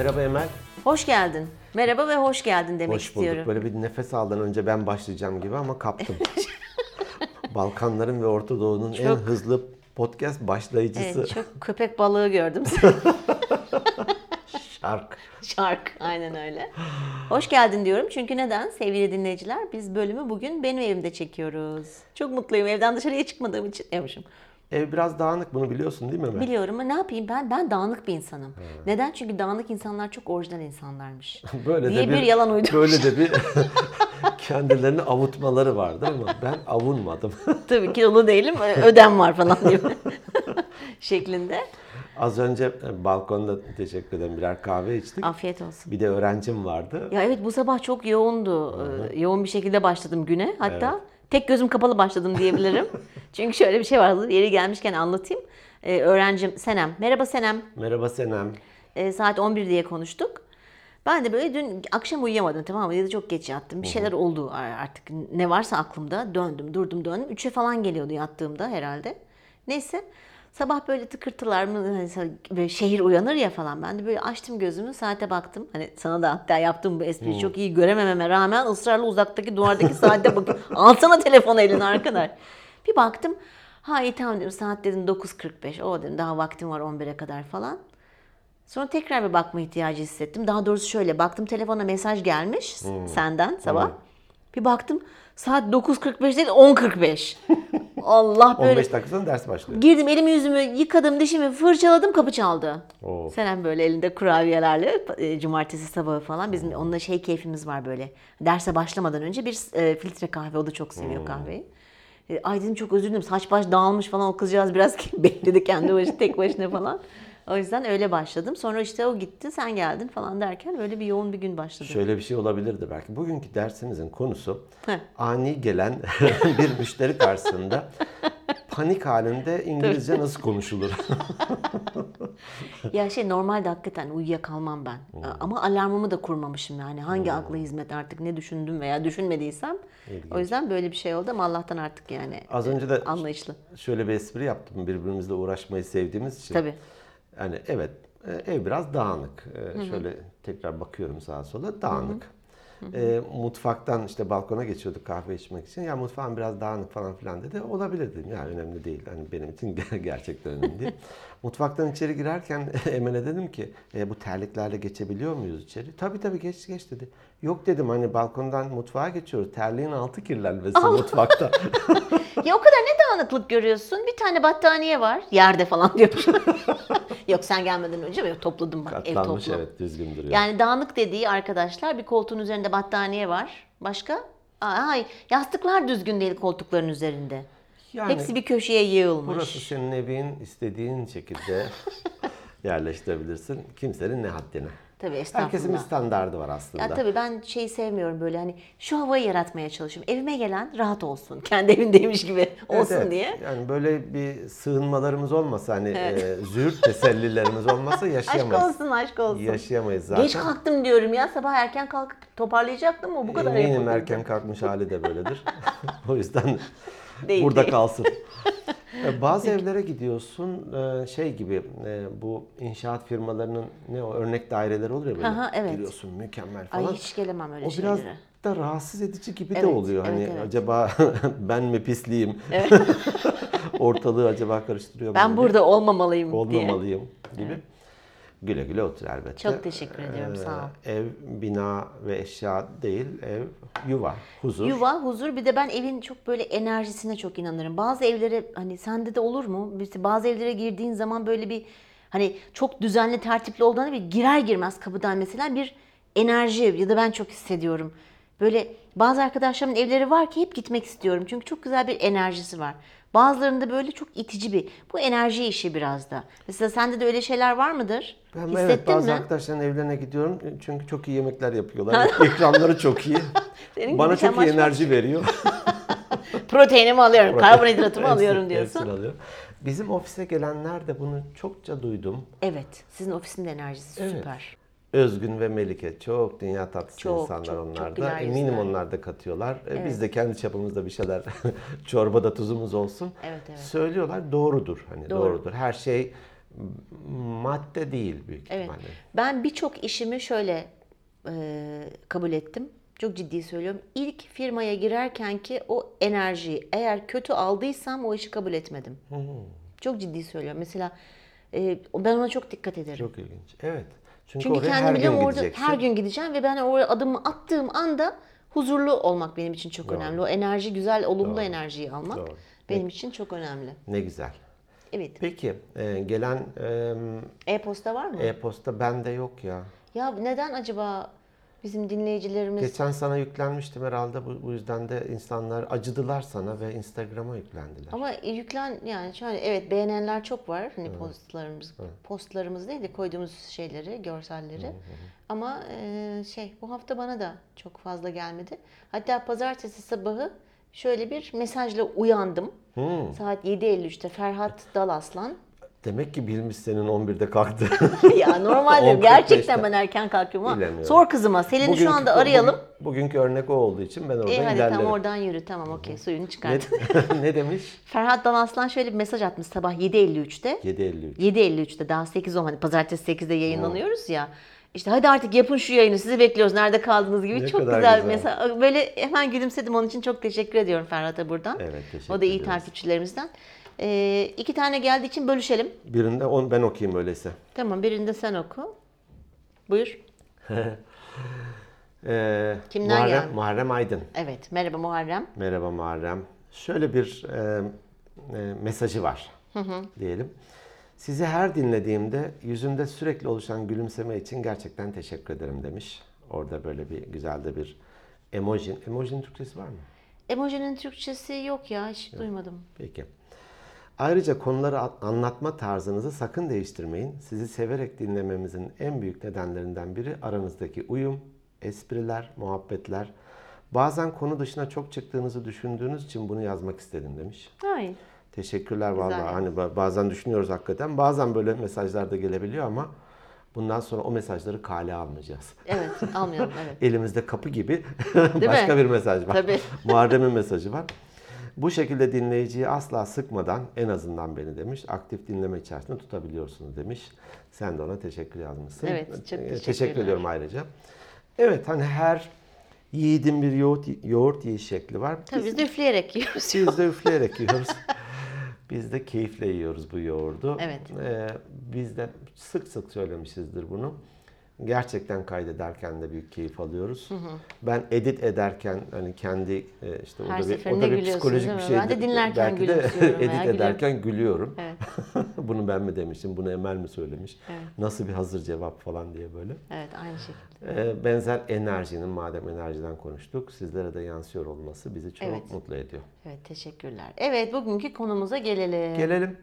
Merhaba Emel. Hoş geldin. Merhaba ve hoş geldin demek Hoş bulduk. istiyorum. Böyle bir nefes aldan önce ben başlayacağım gibi ama kaptım. Balkanların ve Orta Doğu'nun en Çok- hızlı podcast başlayıcısı Evet, çok köpek balığı gördüm. Şark. Şark, aynen öyle. Hoş geldin diyorum çünkü neden? Sevgili dinleyiciler, biz bölümü bugün benim evimde çekiyoruz. Çok mutluyum evden dışarıya çıkmadığım için. Yapmışım. Ev biraz dağınık bunu biliyorsun değil mi Emel? Biliyorum ama ne yapayım ben? Ben dağınık bir insanım. Neden? Çünkü dağınık insanlar çok orijinal insanlarmış. Böyle diye de bir yalan uydurmuş. Böyle de bir kendilerini avutmaları vardı ama ben avunmadım. Tabii kilolu değilim, ödem var falan gibi şeklinde. Az önce e, balkonda teşekkür ederim birer kahve içtik. Afiyet olsun. Bir de öğrencim vardı. Ya evet bu sabah çok yoğundu. Ee, Yoğun bir şekilde başladım güne. Hatta tek gözüm kapalı başladım diyebilirim. Çünkü şöyle bir şey vardı. Yeri gelmişken anlatayım. Ee, öğrencim Senem. Merhaba Senem. Merhaba Senem. Ee, saat 11 diye konuştuk. Ben de böyle dün akşam uyuyamadım tamam mı? Ya da çok geç yattım. Bir şeyler oldu artık. Ne varsa aklımda. Döndüm, durdum, döndüm. Üçe falan geliyordu yattığımda herhalde. Neyse. Sabah böyle tıkırtılar mı hani böyle şehir uyanır ya falan. Ben de böyle açtım gözümü saate baktım. Hani sana da hatta yaptığım bu espriyi çok iyi göremememe rağmen ısrarla uzaktaki duvardaki saate bakıyorum. Alsana telefonu eline arkadaş. Bir baktım. Ha iyi tamam dedim saat dedim 9.45. O dedim daha vaktim var 11'e kadar falan. Sonra tekrar bir bakma ihtiyacı hissettim. Daha doğrusu şöyle baktım telefona mesaj gelmiş senden sabah. Bir baktım saat 9.45 değil 10.45. Allah böyle 15 dakika sonra ders başlıyor. girdim elimi yüzümü yıkadım dişimi fırçaladım kapı çaldı. Oo. Senem böyle elinde kurabiyelerle e, cumartesi sabahı falan bizim onunla şey keyfimiz var böyle. Derse başlamadan önce bir e, filtre kahve o da çok seviyor kahveyi. E, Ay dedim çok özür dilerim saç baş dağılmış falan o kızcağız biraz bekledi kendi başı tek başına falan. O yüzden öyle başladım. Sonra işte o gitti sen geldin falan derken öyle bir yoğun bir gün başladı. Şöyle bir şey olabilirdi belki. Bugünkü dersimizin konusu Heh. ani gelen bir müşteri karşısında panik halinde İngilizce nasıl konuşulur? Ya şey normalde hakikaten uyuyakalmam ben. Ama alarmımı da kurmamışım yani. Hangi akla hizmet artık ne düşündüm veya düşünmediysem. O yüzden böyle bir şey oldu ama Allah'tan artık yani Az önce de anlayışlı. şöyle bir espri yaptım birbirimizle uğraşmayı sevdiğimiz için. Tabii. Yani evet e, ev biraz dağınık. E, Şöyle tekrar bakıyorum sağa sola dağınık. E, mutfaktan işte balkona geçiyorduk kahve içmek için. Ya mutfağım biraz dağınık falan filan dedi. Olabilir dedim. Yani önemli değil. Hani benim için gerçekten önemli değil. Mutfaktan içeri girerken Emel'e dedim ki e, bu terliklerle geçebiliyor muyuz içeri? Tabii tabii geç geç dedi. Yok dedim hani balkondan mutfağa geçiyoruz. Terliğin altı kirlenmesin mutfakta. Ya o kadar ne dağınıklık görüyorsun? Bir tane battaniye var. Yerde falan diyormuş. Yok sen gelmeden önce mi? Topladım bak ev Katlanmış toplu. evet düzgün duruyor. Yani dağınık dediği arkadaşlar bir koltuğun üzerinde battaniye var. Başka? Hayır. Yastıklar düzgün değil koltukların üzerinde. Yani- Hepsi bir köşeye yığılmış. Burası senin evin istediğin şekilde yerleştirebilirsin. Kimsenin ne haddine. Tabii estağfurullah. Herkesin bir standardı var aslında. Ya tabii ben şeyi sevmiyorum böyle hani şu havayı yaratmaya çalışıyorum. Evime gelen rahat olsun. Kendi evindeymiş gibi Evet, olsun evet. diye. Yani böyle bir sığınmalarımız olmasa hani e, züğürt tesellilerimiz olmasa Aşk yaşayamayız. olsun aşk olsun. Yaşayamayız zaten. Geç kalktım diyorum ya sabah erken kalkıp toparlayacaktım ama bu kadar Eminim erken kalkmış hali de böyledir. o yüzden Değil, burada değil. kalsın. E, Bazı evlere gidiyorsun e, şey gibi e, bu inşaat firmalarının ne o örnek daireleri olur ya böyle. Aha, evet. Giriyorsun mükemmel Ay falan. hiç gelemem öyle O biraz şeylere. da rahatsız edici gibi de Evet, oluyor. Hani evet, evet. acaba ben mi pisliyim? Ortalığı acaba karıştırıyor Ben burada olmamalıyım diye. olmamalıyım gibi. Güle güle otur elbette. Çok teşekkür ediyorum, sağ ol. Ee, Ev, bina ve eşya değil, ev, yuva, huzur. Yuva, huzur bir de ben evin çok böyle enerjisine çok inanırım. Bazı evlere hani sende de olur mu? Bazı evlere girdiğin zaman böyle bir hani çok düzenli tertipli olduğunda bir girer girmez kapıdan mesela bir enerji ya da ben çok hissediyorum. Böyle bazı arkadaşlarımın evleri var ki hep gitmek istiyorum. Çünkü çok güzel bir enerjisi var. Bazılarında böyle çok itici bir. Bu enerji işi biraz da. Mesela sende de öyle şeyler var mıdır? Ben Hissettin evet bazı mi? arkadaşların evlerine gidiyorum çünkü çok iyi yemekler yapıyorlar. İkramları çok iyi. Senin Bana çok iyi enerji veriyor. Proteinimi alıyorum, karbonhidratımı alıyorum diyorsun. Bizim ofise gelenler de bunu çokça duydum. Evet, sizin ofisin de enerjisi Evet. süper. Özgün ve Melike çok dünya tatlısı Çok, insanlar çok, onlar çok da. Eminim yüzler. onlar da katıyorlar. E, Biz de kendi çapımızda bir şeyler çorbada tuzumuz olsun. Evet, evet. Söylüyorlar doğrudur. Hani Doğru. doğrudur. Her şey Madde değil büyük Evet. ihtimalle. Ben birçok işimi şöyle e, kabul ettim. Çok ciddi söylüyorum. İlk firmaya girerken ki o enerjiyi eğer kötü aldıysam o işi kabul etmedim. Çok ciddi söylüyorum. Mesela e, ben ona çok dikkat ederim. Çok ilginç. Evet. Çünkü, Çünkü oraya her gün biliyorum orada gideceksin. her gün gideceğim ve ben oraya adımı attığım anda huzurlu olmak benim için çok önemli. O enerji güzel, olumlu enerjiyi almak Doğru. benim için çok önemli. Ne güzel. Evet. Peki e, gelen e, E-posta var mı? e-posta bende yok ya. Ya neden acaba bizim dinleyicilerimiz Geçen sana yüklenmiştim herhalde bu, bu yüzden de insanlar acıdılar sana ve Instagram'a yüklendiler. Ama yüklen yani şöyle evet beğenenler çok var. Hani postlarımız postlarımız değil de koyduğumuz şeyleri, görselleri. Ama e, şey bu hafta bana da çok fazla gelmedi. Hatta pazartesi sabahı şöyle bir mesajla uyandım. Hmm. Saat 7.53'te Ferhat Dalaslan. Demek ki bilmiş senin 11'de kalktı. ya normalde 10.45'te. gerçekten ben erken kalkıyorum ama Bilemiyorum. sor kızıma. Selin'i şu anda arayalım. bugün- bugünkü örnek o olduğu için ben orada İyi hadi ilerlerim. tamam oradan yürü tamam okey suyunu çıkart. ne, ne demiş? Ferhat Dalaslan şöyle bir mesaj atmış sabah 7.53'te. 7.53. 7.53'te daha 8 10 hani pazartesi 8'de yayınlanıyoruz ya. İşte hadi artık yapın şu yayını sizi bekliyoruz nerede kaldınız gibi Ne çok güzel, güzel. mesela böyle hemen gülümsedim onun için çok teşekkür ediyorum Ferhat'a buradan. Evet, teşekkür O da iyi ediyoruz. takipçilerimizden. Ee, iki tane geldiği için bölüşelim. Birinde on, ben okuyayım öyleyse. Tamam birinde sen oku. Buyur. Ee, Kimden Muharrem, geldi? Muharrem Aydın. Evet merhaba Muharrem. Merhaba Muharrem. Şöyle bir e, e, mesajı var diyelim. Sizi her dinlediğimde yüzümde sürekli oluşan gülümseme için gerçekten teşekkür ederim demiş. Orada böyle bir güzel de bir emoji. Emojinin Türkçesi var mı? Emojinin Türkçesi yok ya hiç duymadım. Peki. Ayrıca konuları anlatma tarzınızı sakın değiştirmeyin. Sizi severek dinlememizin en büyük nedenlerinden biri aranızdaki uyum, espriler, muhabbetler. Bazen konu dışına çok çıktığınızı düşündüğünüz için bunu yazmak istedim demiş. Ay. Teşekkürler vallahi. Hani ba- bazen düşünüyoruz hakikaten. Bazen böyle mesajlar da gelebiliyor ama bundan sonra o mesajları kale almayacağız. Evet almayalım evet. Elimizde kapı gibi başka mi? bir mesaj var. Tabii. Muharrem'in mesajı var. Bu şekilde dinleyiciyi asla sıkmadan en azından beni demiş aktif dinleme içerisinde tutabiliyorsunuz demiş. Sen de ona teşekkür yazmışsın. Evet, çok Ee, teşekkürler. Teşekkür ediyorum ayrıca. Evet hani her yiğidin bir yoğurt, yoğurt yiyiş şekli var. Tabii biz de üfleyerek yiyoruz. Biz de üfleyerek yiyoruz. Biz de keyifle yiyoruz bu yoğurdu. Evet. Ee, biz de sık sık söylemişizdir bunu. Gerçekten kaydederken de büyük keyif alıyoruz. Ben edit ederken hani kendi e, işte Her o da bir, o da bir psikolojik bir şey. Ben de dinlerken Belki de edit gülerim. ederken gülüyorum. Evet. bunu ben mi demişim, bunu Emel mi söylemiş? Evet. Nasıl bir hazır cevap falan diye böyle. Evet aynı şekilde. Ee, benzer enerjinin madem enerjiden konuştuk sizlere de yansıyor olması bizi çok Evet. mutlu ediyor. Evet teşekkürler. Evet bugünkü konumuza gelelim. Gelelim.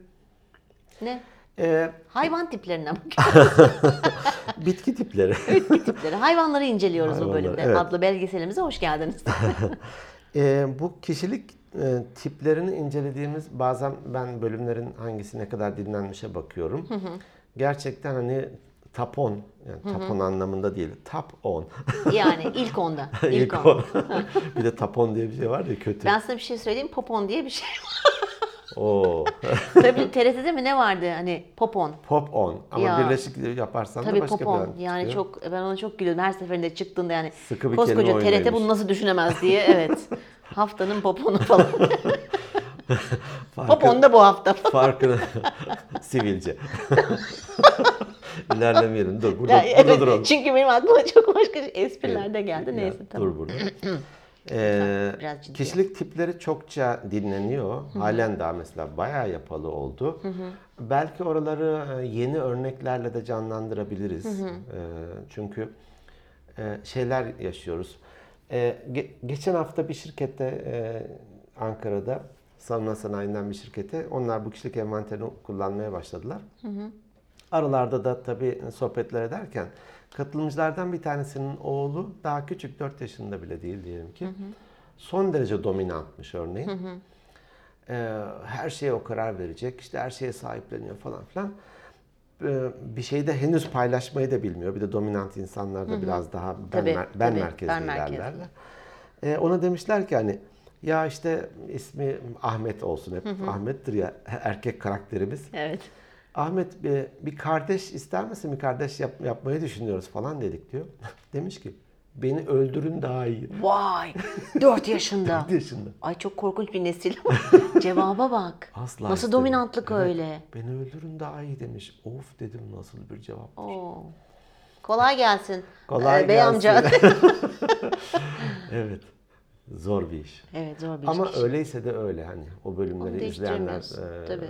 ne? Ee, Hayvan tiplerine bakıyoruz. bitki tipleri. Bitki tipleri. Hayvanları inceliyoruz bu Hayvanlar, bölümde. evet. Adlı belgeselimize hoş geldiniz. Ee, bu kişilik e, tiplerini incelediğimiz bazen ben bölümlerin hangisi ne kadar dinlenmişe bakıyorum. Gerçekten hani 10, yani top 10 anlamında değil, top 10. yani ilk onda. İlk, İlk on. on. bir de 10 diye bir şey var ya kötü. Ben sana bir şey söyleyeyim. Popon diye bir şey. Oo. Tabii TRT'de mi ne vardı hani popon. Pop 10 ama Ya. birleşik yaparsan Tabii da başka popon. bir an Yani çıkıyor. çok ben ona çok gülüyorum. Her seferinde çıktığında yani Sıkı bir koskoca kelime TRT oyunuymuş. bunu nasıl düşünemez diye. Evet. Haftanın poponu falan. Farkı- popon da bu hafta. Farkını sivilce. İlerlemeyelim. Dur burada, Ya, burada evet, duralım. Çünkü benim aklıma çok başka espriler de geldi. Ya, Neyse tamam. Dur burada. Ee, kişilik tipleri çokça dinleniyor. Halen daha mesela bayağı yapalı oldu. Belki oraları e, yeni örneklerle de canlandırabiliriz. Ee, çünkü e, şeyler yaşıyoruz. Ee, ge- geçen hafta bir şirkette e, Ankara'da savunma sanayinden bir şirkete onlar bu kişilik envanterini kullanmaya başladılar. Aralarda da tabii sohbetler ederken katılımcılardan bir tanesinin oğlu daha küçük 4 yaşında bile değil diyelim ki. Son derece dominantmış örneğin. Ee, her şeye o karar verecek. işte her şeye sahipleniyor falan filan. Ee, bir şeyi de henüz paylaşmayı da bilmiyor. Bir de dominant insanlar da biraz daha ben, Tabii, mer- ben tabii, merkezli ben ilerlerler. Ee, ona demişler ki hani ya işte ismi Ahmet olsun hep Ahmet'tir ya erkek karakterimiz. Evet. Ahmet bir, bir kardeş ister misin? Bir kardeş yap- yapmayı düşünüyoruz falan dedik diyor. Demiş ki beni öldürün daha iyi. Vay 4 yaşında. 4 yaşında. Ay çok korkunç bir nesil. Cevaba bak. Asla Nasıl istemem. dominantlık Evet, öyle. Beni öldürün daha iyi demiş. Of dedim nasıl bir cevap. Oo. Kolay gelsin. Kolay Ee, Bey gelsin. amca. Evet. Zor bir iş. evet zor bir Ama iş. öyleyse de öyle hani o bölümleri izleyenler e, tabii.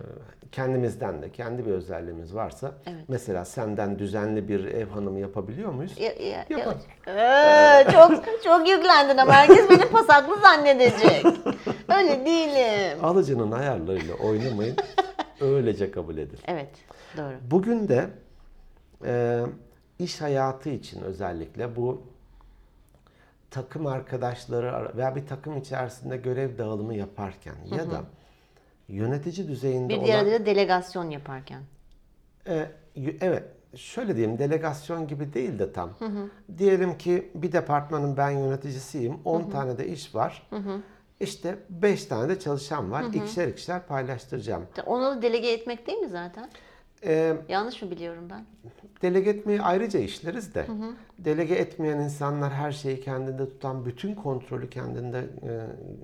kendimizden de kendi bir özelliğimiz varsa Evet. mesela senden düzenli bir ev hanımı yapabiliyor muyuz? Ya, ya, ya. Ee, çok çok yüklendin ama herkes beni pasaklı zannedecek. Öyle değilim. Alıcının ayarlarıyla oynamayın. öylece kabul edin. Evet doğru. Bugün de e, iş hayatı için özellikle bu takım arkadaşları veya bir takım içerisinde görev dağılımı yaparken ya da yönetici düzeyinde Bir olan diğer adı da delegasyon yaparken. E, evet, şöyle diyeyim, delegasyon gibi değil de tam. Diyelim ki bir departmanın ben yöneticisiyim, 10 tane de iş var. İşte 5 tane de çalışan var. İkişer ikişer paylaştıracağım. Onu da delege etmek değil mi zaten? E, Yanlış mı biliyorum ben? delege etmeyi ayrıca işleriz de. Delege etmeyen insanlar her şeyi kendinde tutan, bütün kontrolü kendinde e,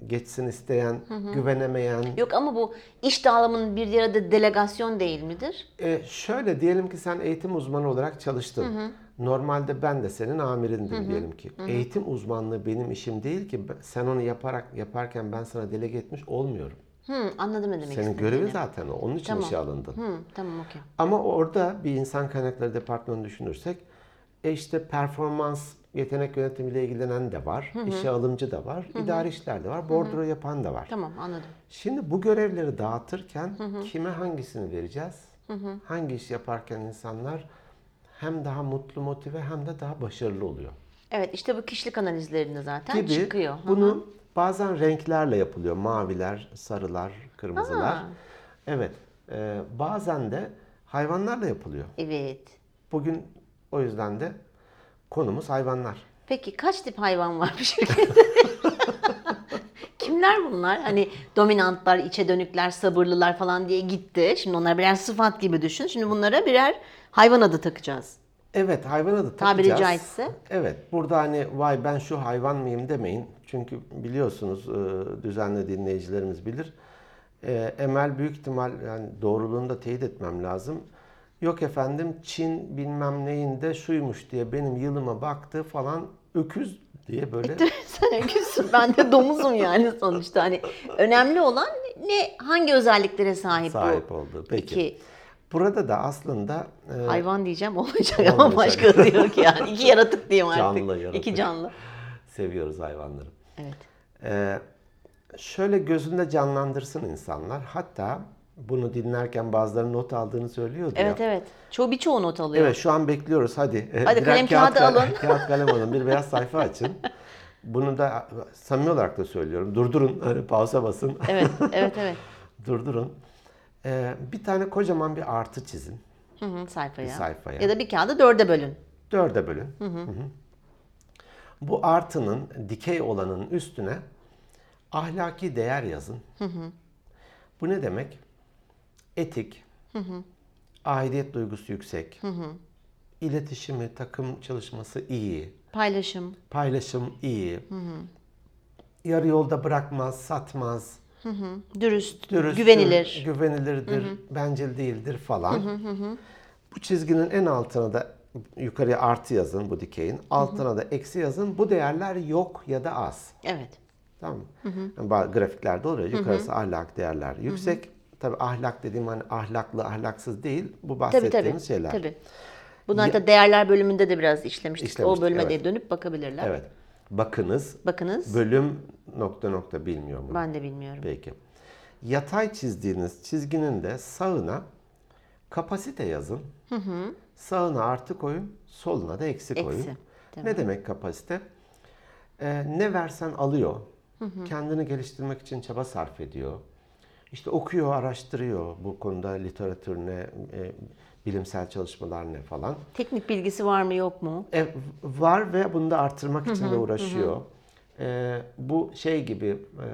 geçsin isteyen, güvenemeyen, Yok ama bu iş dağılımının bir adı delegasyon değil midir? E, şöyle diyelim ki sen eğitim uzmanı olarak çalıştın. Normalde ben de senin amirindim diyelim ki. Eğitim uzmanlığı benim işim değil ki sen onu yaparak yaparken ben sana delege etmiş olmuyorum. Hı, anladım ne demek Senin istediğini. görevin zaten o. Onun için Tamam. işe alındın. Hı, tamam okey. Ama orada bir insan kaynakları departmanı düşünürsek e işte performans yetenek yönetimiyle ilgilenen de var. işe alımcı da var. idari işler de var. Bordro yapan da var. Tamam anladım. Şimdi bu görevleri dağıtırken kime hangisini vereceğiz? Hangi iş yaparken insanlar hem daha mutlu, motive hem de daha başarılı oluyor. Evet işte bu kişilik analizlerinde zaten Gibi çıkıyor. Hı hı. bunu bazen renklerle yapılıyor. Maviler, sarılar, kırmızılar. Aa. Evet. e, bazen de hayvanlarla yapılıyor. Evet. Bugün o yüzden de konumuz hayvanlar. Peki kaç tip hayvan var bir şirkette? Kimler bunlar? Hani dominantlar, içe dönükler, sabırlılar falan diye gitti. Şimdi onlar birer sıfat gibi düşün. Şimdi bunlara birer hayvan adı takacağız. Evet hayvan adı Tabiri takacağız. caizse. Evet burada hani vay ben şu hayvan mıyım demeyin. Çünkü biliyorsunuz e, düzenli dinleyicilerimiz bilir. E, Emel büyük ihtimal yani doğruluğunu da teyit etmem lazım. Yok efendim Çin bilmem neyinde şuymuş diye benim yılıma baktı falan öküz diye böyle Sen öküzsün, ben de domuzum yani sonuçta. Hani önemli olan ne, hangi özelliklere sahip, sahip bu? oldu. Peki. İki, Burada da aslında e, hayvan diyeceğim olmayacak ama başka da yok yani. İki yaratık diyeyim artık. Canlı yaratık. İki canlı. seviyoruz hayvanları. Evet. Ee, şöyle gözünde canlandırsın insanlar. Hatta bunu dinlerken bazıları not aldığını söylüyordu Evet ya. evet. Çoğu birçoğu not alıyor. Evet şu an bekliyoruz hadi. Hadi Birer kalem kağıt, kal- alın. Kağıt kalem alın bir beyaz sayfa açın. Bunu da samimi olarak da söylüyorum. Durdurun hani pausa basın. Evet, evet, evet. Durdurun. Ee, bir tane kocaman bir artı çizin. Hı hı, sayfaya. Bir sayfaya. Ya da bir kağıdı dörde bölün. Dörde bölün. Hı hı. Bu artının dikey olanın üstüne ahlaki değer yazın. Bu ne demek? Etik, aidiyet duygusu yüksek, iletişimi, takım çalışması iyi, Paylaşım. paylaşım iyi, yarı yolda bırakmaz, satmaz, Dürüst. dürüsttür, Güvenilir. güvenilirdir, bencil değildir falan. Bu çizginin en altına da yukarıya artı yazın bu dikeyin. Altına da eksi yazın. Bu değerler yok ya da az. Evet. Tamam mı? Yani bazı grafiklerde oluyor. Yukarısı ahlak değerler yüksek. Tabii ahlak dediğim hani ahlaklı ahlaksız değil. Bu Tabii bahsettiğimiz tabii. şeyler. Tabii. Bunu hatta değerler bölümünde de biraz işlemiştik. İşlemiştik, o bölüme evet. de dönüp bakabilirler. Evet. Bakınız Bakınız. bölüm nokta nokta bilmiyor mu? Ben de bilmiyorum. Peki. Yatay çizdiğiniz çizginin de sağına kapasite yazın. Sağına artı koyun, soluna da eksi koyun. Eksi. Tamam. Ne demek kapasite? Ee, ne versen alıyor. Kendini geliştirmek için çaba sarf ediyor. İşte okuyor, araştırıyor bu konuda literatür ne, e, bilimsel çalışmalar ne falan. Teknik bilgisi var mı yok mu? E, var ve bunu da artırmak için de uğraşıyor. E, bu şey gibi e,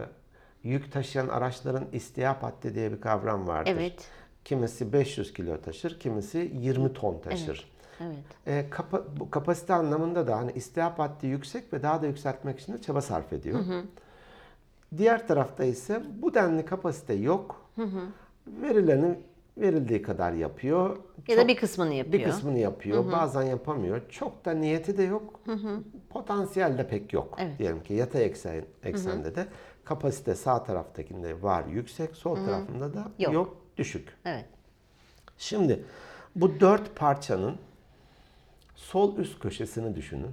yük taşıyan araçların istihap haddi diye bir kavram vardır. Evet. Kimisi 500 kilo taşır, kimisi 20 ton taşır. Evet. E, kapa- bu kapasite anlamında da hani istihap haddi yüksek ve daha da yükseltmek için de çaba sarf ediyor. Diğer tarafta ise bu denli kapasite yok. Verilenin verildiği kadar yapıyor. Ya Çok- da bir kısmını yapıyor. bir kısmını yapıyor. Bazen yapamıyor. Çok da niyeti de yok. Potansiyel de pek yok. Evet. Diyelim ki yatay eksen, eksende de kapasite sağ taraftakinde var yüksek, sol tarafında da Yok. yok düşük. Evet. Şimdi bu dört parçanın sol üst köşesini düşünün.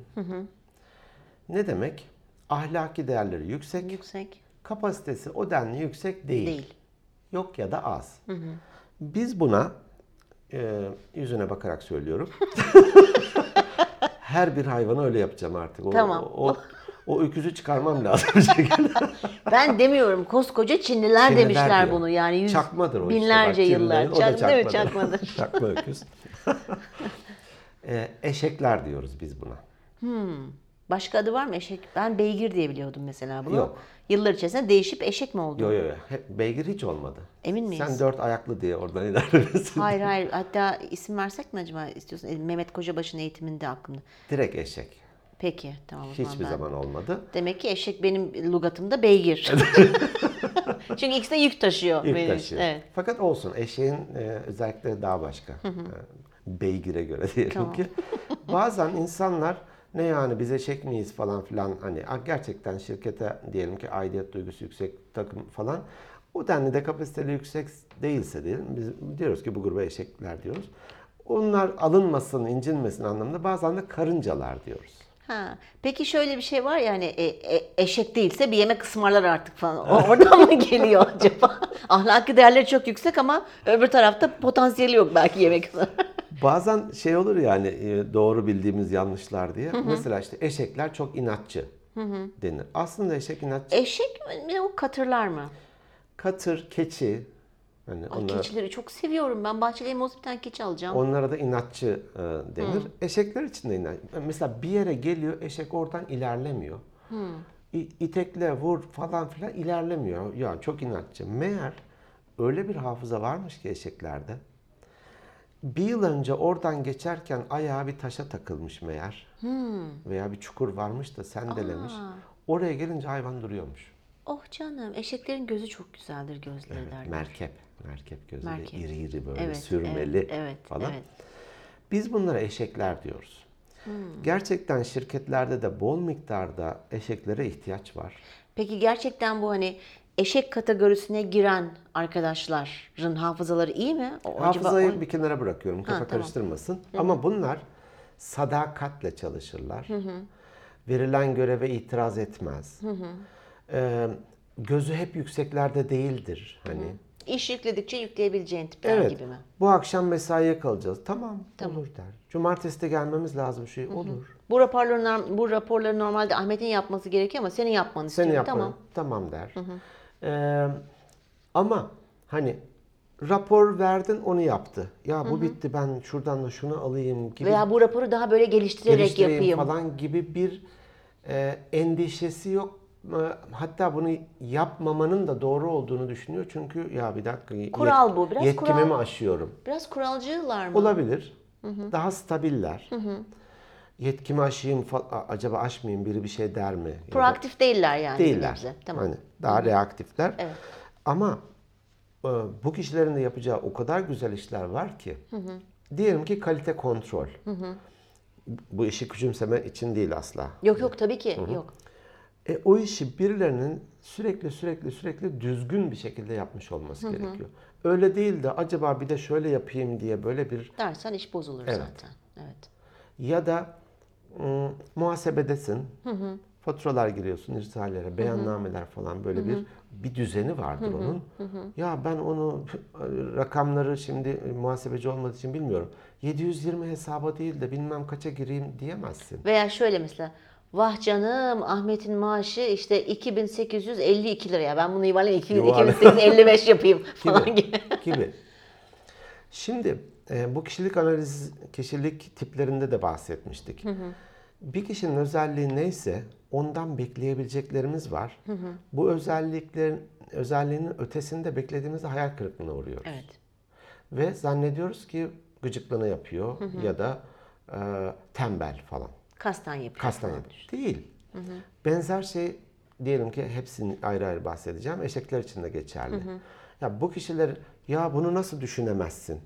Ne demek? Ahlaki değerleri yüksek, Yüksek. kapasitesi o denli yüksek değil. Değil. Yok ya da az. Biz buna e, yüzüne bakarak söylüyorum. Her bir hayvanı öyle yapacağım artık. O, Tamam. O, o, öküzü çıkarmam lazım bir şekilde. Ben demiyorum koskoca Çinliler, Çinliler demişler diyor. bunu yani yüz, Çakmadır o binlerce işte. Bak, yıllar. Çinlilerin, o da Çak, değil mi? çakmadır. Çakmadır. Çakma öküz. e, eşekler diyoruz biz buna. Başka adı var mı eşek? Ben beygir diye biliyordum mesela bunu. Yok. Yıllar içerisinde değişip eşek mi oldu? Yo yo yo. Hep beygir hiç olmadı. Emin miyiz? Sen dört ayaklı diye oradan ilerlemesin. Hayır hayır. Hatta isim versek mi acaba istiyorsun? E, Mehmet Kocabaş'ın eğitiminde aklımda. Direkt eşek. Peki tamam o zaman Hiçbir ben. zaman olmadı. Demek ki eşek benim lugatımda beygir. Çünkü ikisi de yük taşıyor. Yük benim taşıyor. Evet. Fakat olsun eşeğin e, özellikleri daha başka. E, Beygire göre diyelim Tamam. ki. Bazen insanlar ne yani biz eşek miyiz falan filan hani "Aa, gerçekten şirkete diyelim ki aidiyet duygusu yüksek takım falan o denli de kapasiteli yüksek değilse diyelim biz diyoruz ki bu gruba eşekler diyoruz. Onlar alınmasın, incinmesin anlamında bazen de karıncalar diyoruz. Ha. Peki şöyle bir şey var ya hani e, e, eşek değilse bir yemek ısmarlar artık falan. O, oradan mı geliyor acaba? Ahlaki değerleri çok yüksek ama öbür tarafta potansiyeli yok belki yemek. Bazen şey olur yani e, doğru bildiğimiz yanlışlar diye. Mesela işte eşekler çok inatçı denir. Aslında eşek inatçı. Eşek mi o katırlar mı? Katır, keçi. Hani Ay, onlar, keçileri çok seviyorum. Ben bahçede bir tane keçi alacağım. onlara da inatçı e, denir. Eşekler için de inatçı. Mesela bir yere geliyor, eşek oradan ilerlemiyor. İ- İtekle vur falan filan ilerlemiyor. Ya çok inatçı. Meğer öyle bir hafıza varmış ki eşeklerde. Bir yıl önce oradan geçerken ayağı bir taşa takılmış meğer. Veya bir çukur varmış da sendelemiş. Oraya gelince hayvan duruyormuş. Oh canım eşeklerin gözü çok güzeldir gözleri derler. Merkep. Merkep gözleri. Merkep. iri iri böyle Evet, sürmeli evet, evet, falan. evet. Biz bunlara eşekler diyoruz. Hmm. Gerçekten şirketlerde de bol miktarda eşeklere ihtiyaç var. Peki gerçekten bu hani eşek kategorisine giren arkadaşların hafızaları iyi mi? O, acaba Hafızayı o- bir kenara bırakıyorum. Kafa tamam. karıştırmasın. Ama bunlar sadakatle çalışırlar. Verilen göreve itiraz etmez. Ee, gözü hep yükseklerde değildir. Hani İş yükledikçe yükleyebileceğin tipler Evet. gibi mi? Bu akşam mesaiye kalacağız. Tamam, olur der. Cumartesi de gelmemiz lazım şey olur. Bu raporları, bu raporları normalde Ahmet'in yapması gerekiyor ama senin yapmanı Seni istiyorum. yapma. Tamam. Tamam der. Ee, ama hani rapor verdin onu yaptı. Ya bu bitti ben şuradan da şunu alayım gibi Veya bu raporu daha böyle geliştirerek yapayım. falan gibi bir e, endişesi yok. E, Hatta bunu yapmamanın da doğru olduğunu düşünüyor. Çünkü ya bir dakika yet- Kural bu, biraz yetkimi kural. mi aşıyorum? Biraz kuralcılar mı? Olabilir. Daha stabiller. Yetkimi aşayım fa- a- acaba aşmayayım biri bir şey der mi? Ya da- Proaktif değiller yani. değiller. nebze. Tamam. Hani daha reaktifler. Evet. Ama e, bu kişilerin de yapacağı o kadar güzel işler var ki. Diyelim ki kalite kontrol. Bu işi küçümseme için değil asla. Yok yok tabii ki yok. E, o işi birilerinin sürekli sürekli sürekli düzgün bir şekilde yapmış olması gerekiyor. Öyle değil de acaba bir de şöyle yapayım diye böyle bir Dersen iş bozulur Evet. zaten. Evet. ya da ım, muhasebedesin. Faturalar giriyorsun, irsalere, beyannameler falan böyle bir bir düzeni vardır onun. Ya ben onu rakamları şimdi muhasebeci olmadığı için bilmiyorum. 720 hesaba değil de bilmem kaça gireyim diyemezsin. Veya şöyle mesela Vah canım Ahmet'in maaşı işte 2852 liraya. Ben bunu yuvarlayayım 2000 Yuvarla. 2855 yapayım falan gibi. gibi. Şimdi e, bu kişilik analiz, kişilik tiplerinde de bahsetmiştik. Bir kişinin özelliği neyse ondan bekleyebileceklerimiz var. Bu özelliklerin özelliğinin ötesinde beklediğimizde hayal kırıklığına uğruyoruz. Evet. Ve zannediyoruz ki gıcıklığına yapıyor ya da e, tembel falan. Kastan yapıyor. Kastan yapıyor. Değil. Benzer şey diyelim ki hepsini ayrı ayrı bahsedeceğim. Eşekler için de geçerli. Ya bu kişiler ya bunu nasıl düşünemezsin?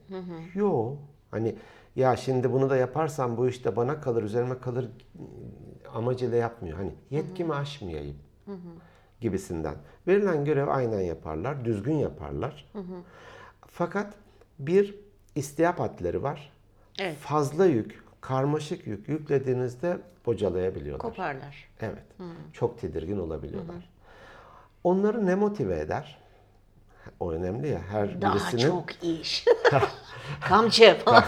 Yo. Hani ya şimdi bunu da yaparsam bu işte bana kalır, üzerime kalır amacıyla yapmıyor. Hani yetkimi aşmayayım gibisinden. Verilen görev aynen yaparlar, düzgün yaparlar. Fakat bir istiyap hadleri var. Evet. Fazla yük, karmaşık yük yüklediğinizde bocalayabiliyorlar. Koparlar. Evet. Çok tedirgin olabiliyorlar. Onları ne motive eder? O önemli ya. Her Daha birisinin çok iş. Kamçı falan.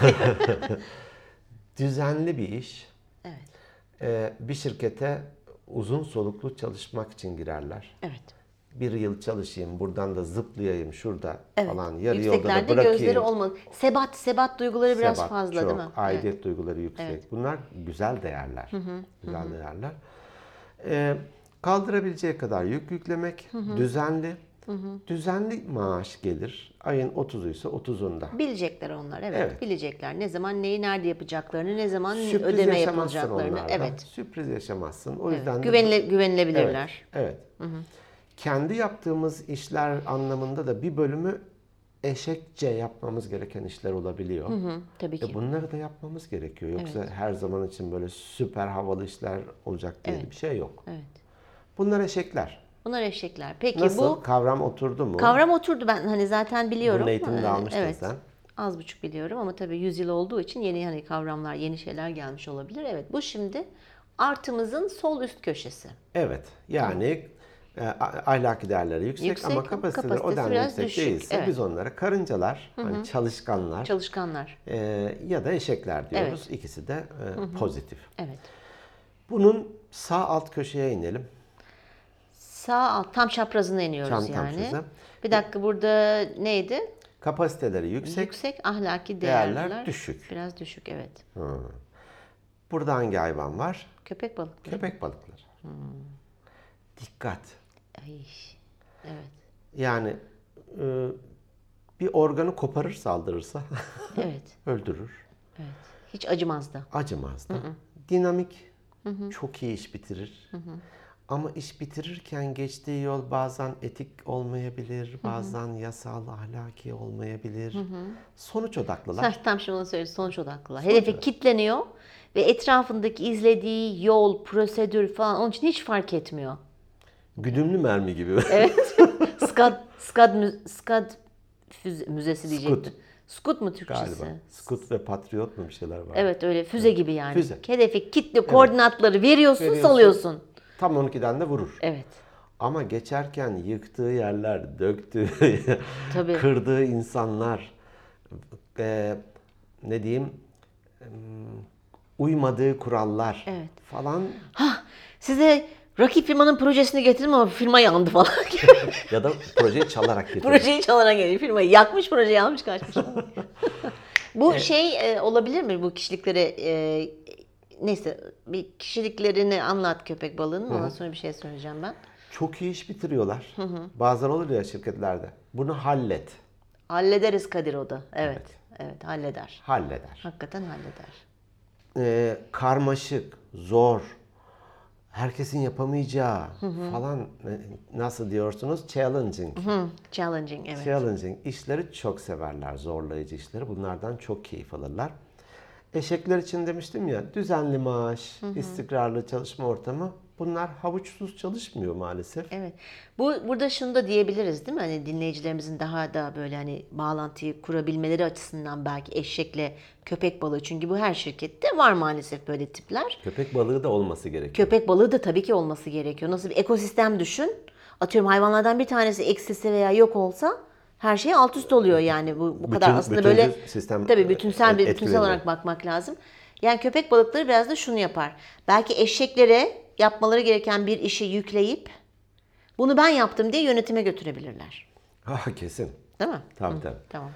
düzenli bir iş. evet. Ee, bir şirkete uzun soluklu çalışmak için girerler. Evet. Bir yıl çalışayım, buradan da zıplayayım şurada Evet. falan. Yarı yolda da bırakayım. gözleri olmalı. Sebat, sebat duyguları biraz Sebat fazla çok, değil mi? Aidiyet Evet. duyguları yüksek. Bunlar güzel değerler. Güzel değerler. Ee, kaldırabileceği kadar yük yüklemek, düzenli. Düzenli maaş gelir. Ayın 30'u ise 30'unda. Bilecekler onlar evet. Evet. Bilecekler ne zaman neyi nerede yapacaklarını, ne zaman Sürpriz ödeme yapılacaklarını. onlarla. Evet. Sürpriz yaşamazsın. O evet. yüzden de Güvenile, güvenilebilirler. Evet. evet. Kendi yaptığımız işler anlamında da bir bölümü eşekçe yapmamız gereken işler olabiliyor. Hı, tabii ki. E bunları da yapmamız gerekiyor. Yoksa her zaman için böyle süper havalı işler olacak diye bir şey yok. Evet. Bunlar eşekler. Bunlar eşekler. Peki Nasıl? bu Kavram oturdu mu? kavram oturdu ben hani zaten biliyorum. Bunun eğitimini de Ee, almıştın evet. sen. Az buçuk biliyorum ama tabii 100 yıl olduğu için yeni hani kavramlar, yeni şeyler gelmiş olabilir. Evet bu şimdi artımızın sol üst köşesi. Evet. Yani e, ahlaki değerleri yüksek, Yüksek ama kapasiteleri o kapasitesi denli biraz yüksek düşük, değilse evet. biz onlara karıncalar, hani çalışkanlar Çalışkanlar. e, ya da eşekler diyoruz. İkisi de e, pozitif. Evet. Bunun sağ alt köşeye inelim. Sağ alt tam çaprazına iniyoruz Tam- tam yani. çaprazı. Bir dakika burada neydi? Kapasiteleri yüksek. Yüksek ahlaki Değerler değerler. düşük. Biraz düşük evet. Burada hangi hayvan var? Köpek balıkları. Köpek balıkları. Dikkat. Ay. Evet. Yani e, bir organı koparır saldırırsa Evet. öldürür. Evet. Hiç acımaz da. Acımaz da. Dinamik. Çok iyi iş bitirir. Ama iş bitirirken geçtiği yol bazen etik olmayabilir, bazen yasal, ahlaki olmayabilir. Sonuç odaklılar. Sen tam şimdi onu söylüyorsun. Sonuç odaklılar. Hedefe kitleniyor ve etrafındaki izlediği yol, prosedür falan onun için hiç fark etmiyor. Güdümlü mermi gibi. Evet. Skad, Skad, Skad füze- müzesi diyecektim. Skut mu Türkçesi? Galiba. Skut ve Patriot mu bir şeyler var. Evet öyle füze gibi yani. Füze. Hedefe kitle koordinatları veriyorsun, Veriyorsun. salıyorsun. Tam 12'den de vurur. Evet. Ama geçerken yıktığı yerler, döktüğü, Tabii. kırdığı insanlar, e, ne diyeyim, uymadığı kurallar Evet. falan Hah, size rakip firmanın projesini getirdim ama firma yandı falan. ya da projeyi çalarak getiriyor. Projeyi çalarak geliyor firmayı. Yakmış projeyi almış kaçmış. bu şey e, olabilir mi bu kişilikleri e, neyse bir kişiliklerini anlat köpek balığının ondan sonra bir şey söyleyeceğim ben. Çok iyi iş bitiriyorlar. Bazen olur ya şirketlerde. Bunu hallet, Hallederiz Kadir o da. Evet. Evet, halleder. halleder. Hakikaten halleder. e, karmaşık, zor, herkesin yapamayacağı falan e, nasıl diyorsunuz? Challenging. Hı, challenging evet. Challenging işleri çok severler, zorlayıcı işleri. Bunlardan çok keyif alırlar. Eşekler için demiştim ya, düzenli maaş, istikrarlı çalışma ortamı. Bunlar havuçsuz çalışmıyor maalesef. Evet. Bu burada şunu da diyebiliriz değil mi? Hani dinleyicilerimizin daha da böyle hani bağlantıyı kurabilmeleri açısından belki eşekle köpek balığı çünkü bu her şirkette var maalesef böyle tipler. Köpek balığı da olması gerekiyor. Köpek balığı da tabii ki olması gerekiyor. Nasıl bir ekosistem düşün. Atıyorum hayvanlardan bir tanesi eksilse veya yok olsa her şey alt üst oluyor yani bu, bu kadar Bütün- aslında bütüncül böyle sistem, tabii bütünsel bir e, bütünsel olarak bakmak lazım. Yani köpek balıkları biraz da şunu yapar. Belki eşeklere yapmaları gereken bir işi yükleyip bunu ben yaptım diye yönetime götürebilirler. Ha kesin. Değil mi? Tabii tabii. Tamam.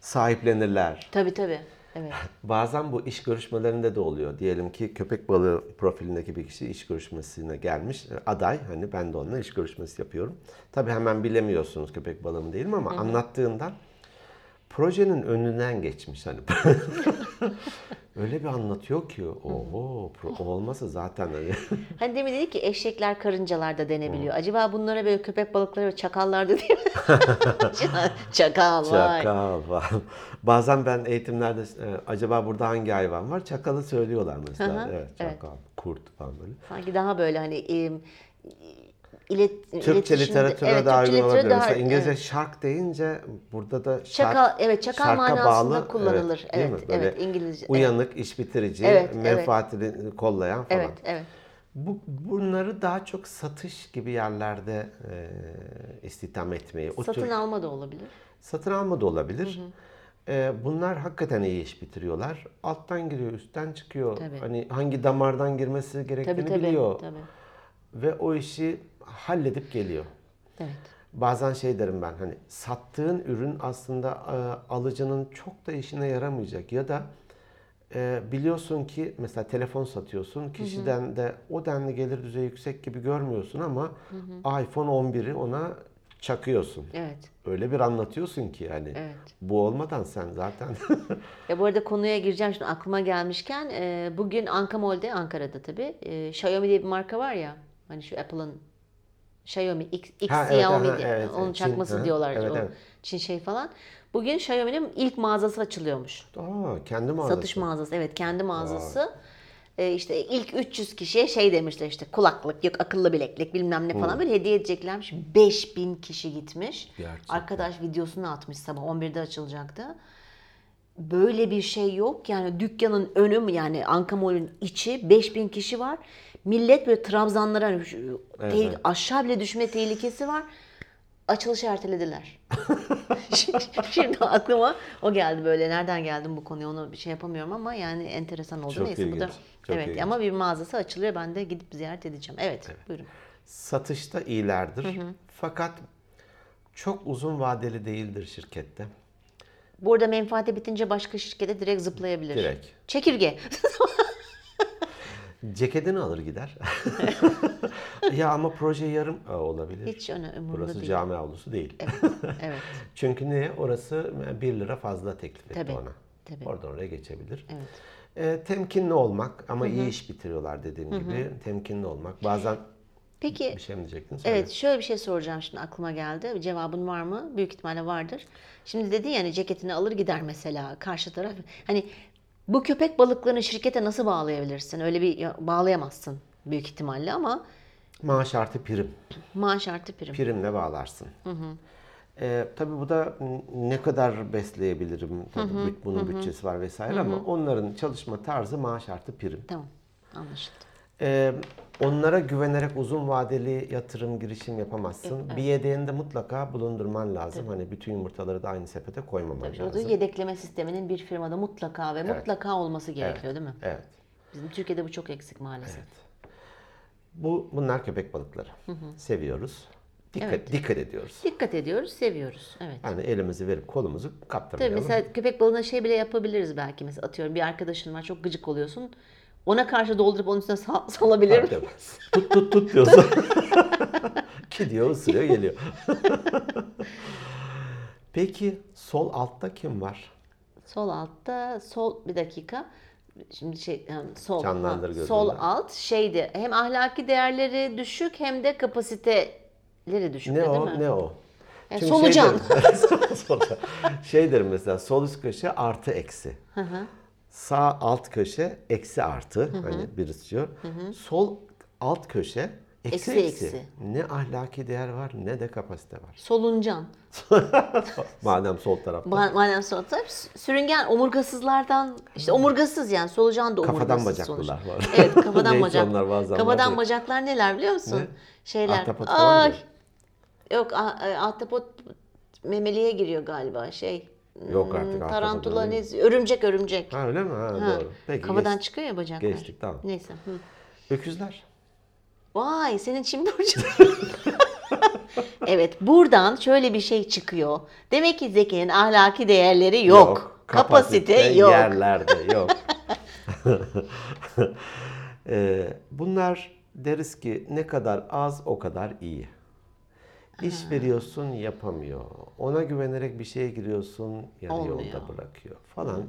Sahiplenirler. Tabii tabii. Evet. Bazen bu iş görüşmelerinde de oluyor. Diyelim ki köpek balığı profilindeki bir kişi iş görüşmesine gelmiş. E, Aday hani ben de onunla iş görüşmesi yapıyorum. Tabii hemen bilemiyorsunuz köpek balığı mı değil mi ama anlattığından projenin önünden geçmiş hani. Öyle bir anlatıyor ki oho pro- olmasa zaten hani Hani demin dedik ki eşekler karıncalar da denebiliyor. Acaba bunlara böyle köpek balıkları ve çakallar da değil mi? Çakal vay. çakal falan. Bazen ben eğitimlerde e, acaba burada hangi hayvan var? Çakalı söylüyorlar mesela. Hı, Evet, evet. çakal, kurt falan böyle. Sanki daha böyle hani e, ilet, Türkçe literatüre evet, daha uygun olabilir. Mesela daha- İngilizce evet. shark deyince burada da shark, Çakal- evet, çakal shark'a manasında kullanılır. değil Evet, mi? Böyle evet, İngilizce, evet. Uyanık, iş bitirici, Evet, evet. menfaatini kollayan falan. Evet, evet. Bu, bunları daha çok satış gibi yerlerde e, istihdam etmeyi, o Satın tür alma da olabilir. satın alma da olabilir. E, bunlar hakikaten iyi iş bitiriyorlar. Alttan giriyor, üstten çıkıyor. Tabii. Hani hangi damardan girmesi gerektiğini Tabii tabii. biliyor. tabii. Ve o işi halledip geliyor. Evet. Bazen şey derim ben hani sattığın ürün aslında e, alıcının çok da işine yaramayacak ya da e, biliyorsun ki mesela telefon satıyorsun kişiden de o denli gelir düzeyi yüksek gibi görmüyorsun ama iPhone 11'i ona çakıyorsun. Evet. Öyle bir anlatıyorsun ki yani Evet. bu olmadan sen zaten Ya bu arada konuya gireceğim şimdi aklıma gelmişken e, bugün Ankamol'de Ankara'da tabii e, Xiaomi diye bir marka var ya hani şu Apple'ın Xiaomi X, X Ha, evet, Xiaomi evet, onun evet. Çin, çakması aha, diyorlar evet, o evet. Çin şey falan. Bugün Xiaomi'nin ilk mağazası açılıyormuş. Aa, kendi mağazası. Satış mağazası evet kendi mağazası. E, işte ilk 300 kişiye şey demişler işte kulaklık yok akıllı bileklik bilmem ne falan böyle hediye edeceklermiş. 5000 kişi gitmiş. Gerçekten. Arkadaş videosunu atmış sabah 11'de açılacaktı. Böyle bir şey yok. Yani dükkanın önü mü yani Ankamol'ün içi 5000 kişi var. Millet böyle trabzanlara hani şu- Evet, tehl- evet. aşağı bile düşme tehlikesi var. Açılışı ertelediler. Şimdi- Şimdi aklıma o geldi böyle. Nereden geldim bu konuya onu bir şey yapamıyorum ama yani enteresan oldu. Çok Neyse bu da ilginç, çok evet ilginç. ama bir mağazası açılıyor. Ben de gidip ziyaret edeceğim. Evet, buyurun. Satışta iyilerdir. Fakat çok uzun vadeli değildir şirkette. Burada menfaati bitince başka şirkete direkt zıplayabilir. Direkt. Çekirge. Ceketini alır gider. ya ama proje yarım Aa, olabilir. Hiç öne umurumda Burası değil. cami avlusu değil. Evet. Çünkü niye? Orası 1 lira fazla teklif etti Tabii, ona. tabii. Oradan oraya geçebilir. Evet. Ee, temkinli olmak ama iyi iş bitiriyorlar dediğim gibi. Temkinli olmak. Bazen Peki bir şey mi diyecektin? Söyle. Evet şöyle bir şey soracağım şimdi aklıma geldi. Cevabın var mı? Büyük ihtimalle vardır. Şimdi dedi yani ceketini alır gider mesela karşı taraf. Hani bu köpek balıklarını şirkete nasıl bağlayabilirsin? Öyle bir ya- bağlayamazsın büyük ihtimalle ama Maaş artı prim. maaş artı prim. Primle bağlarsın. Ee, tabii bu da ne kadar besleyebilirim? Tabii büt- bunun bütçesi var vesaire ama onların çalışma tarzı maaş artı prim. Tamam anlaşıldı. Ee, onlara güvenerek uzun vadeli yatırım girişim yapamazsın. Bir yedeğini de mutlaka bulundurman lazım. Hani bütün yumurtaları da aynı sepete koymaman Tabii lazım. orada yedekleme sisteminin bir firmada mutlaka ve mutlaka olması gerekiyor değil mi? Evet. Bizim Türkiye'de bu çok eksik maalesef. Bu bunlar köpek balıkları. Seviyoruz. Dikkat Evet. dikkat ediyoruz. Dikkat ediyoruz, seviyoruz. Evet. Yani elimizi verip kolumuzu Tabii kaptırmayalım. mesela köpek balığına şey bile yapabiliriz belki. Mesela atıyorum bir arkadaşın var çok gıcık oluyorsun. Ona karşı doldurup onun üstüne sal- salabilir tabii. tut tut tut diyorsa. Gidiyor ısırıyor geliyor. Peki sol altta kim var? Sol altta sol bir dakika. Şimdi şey sol Canlandır gözünde. sol alt şeydi. Hem ahlaki değerleri düşük hem de kapasiteleri düşük Ne değil o? mi? Ne o? E, Çünkü solucan. Şey derim, solucan. şey derim mesela sol üst köşe artı eksi. Sağ alt köşe eksi artı. Hani birisi diyor. Sol alt köşe eksi Eksi, eksi. Ne ahlaki değer var ne de kapasite var. Soluncan. Madem sol tarafta. Ma- Madem sol taraf sürüngen omurgasızlardan işte omurgasız yani solucan da omurgasız Kafadan bacaklılar sonuçta. var. Evet kafadan bacak. onlar bazen kafadan var. bacaklar neler biliyor musun? Ne? Şeyler. Ahtapot Ay. Yok e, ahtapot memeliye giriyor galiba şey. Yok hmm, artık ahtapot Tarantula ne? Örümcek örümcek. Ha öyle mi? Ha, Ha, doğru. Peki Kafadan geç- çıkıyor ya bacaklar. geçtik, tamam. Neyse. Hı. Öküzler. Vay senin burcun. evet buradan şöyle bir şey çıkıyor. Demek ki Zeki'nin ahlaki değerleri yok. Kapasite, yok. Yerlerde yok. Ee, bunlar deriz ki ne kadar az o kadar iyi. İş veriyorsun yapamıyor. Ona güvenerek bir şeye giriyorsun yarı Olmuyor. yolda bırakıyor falan.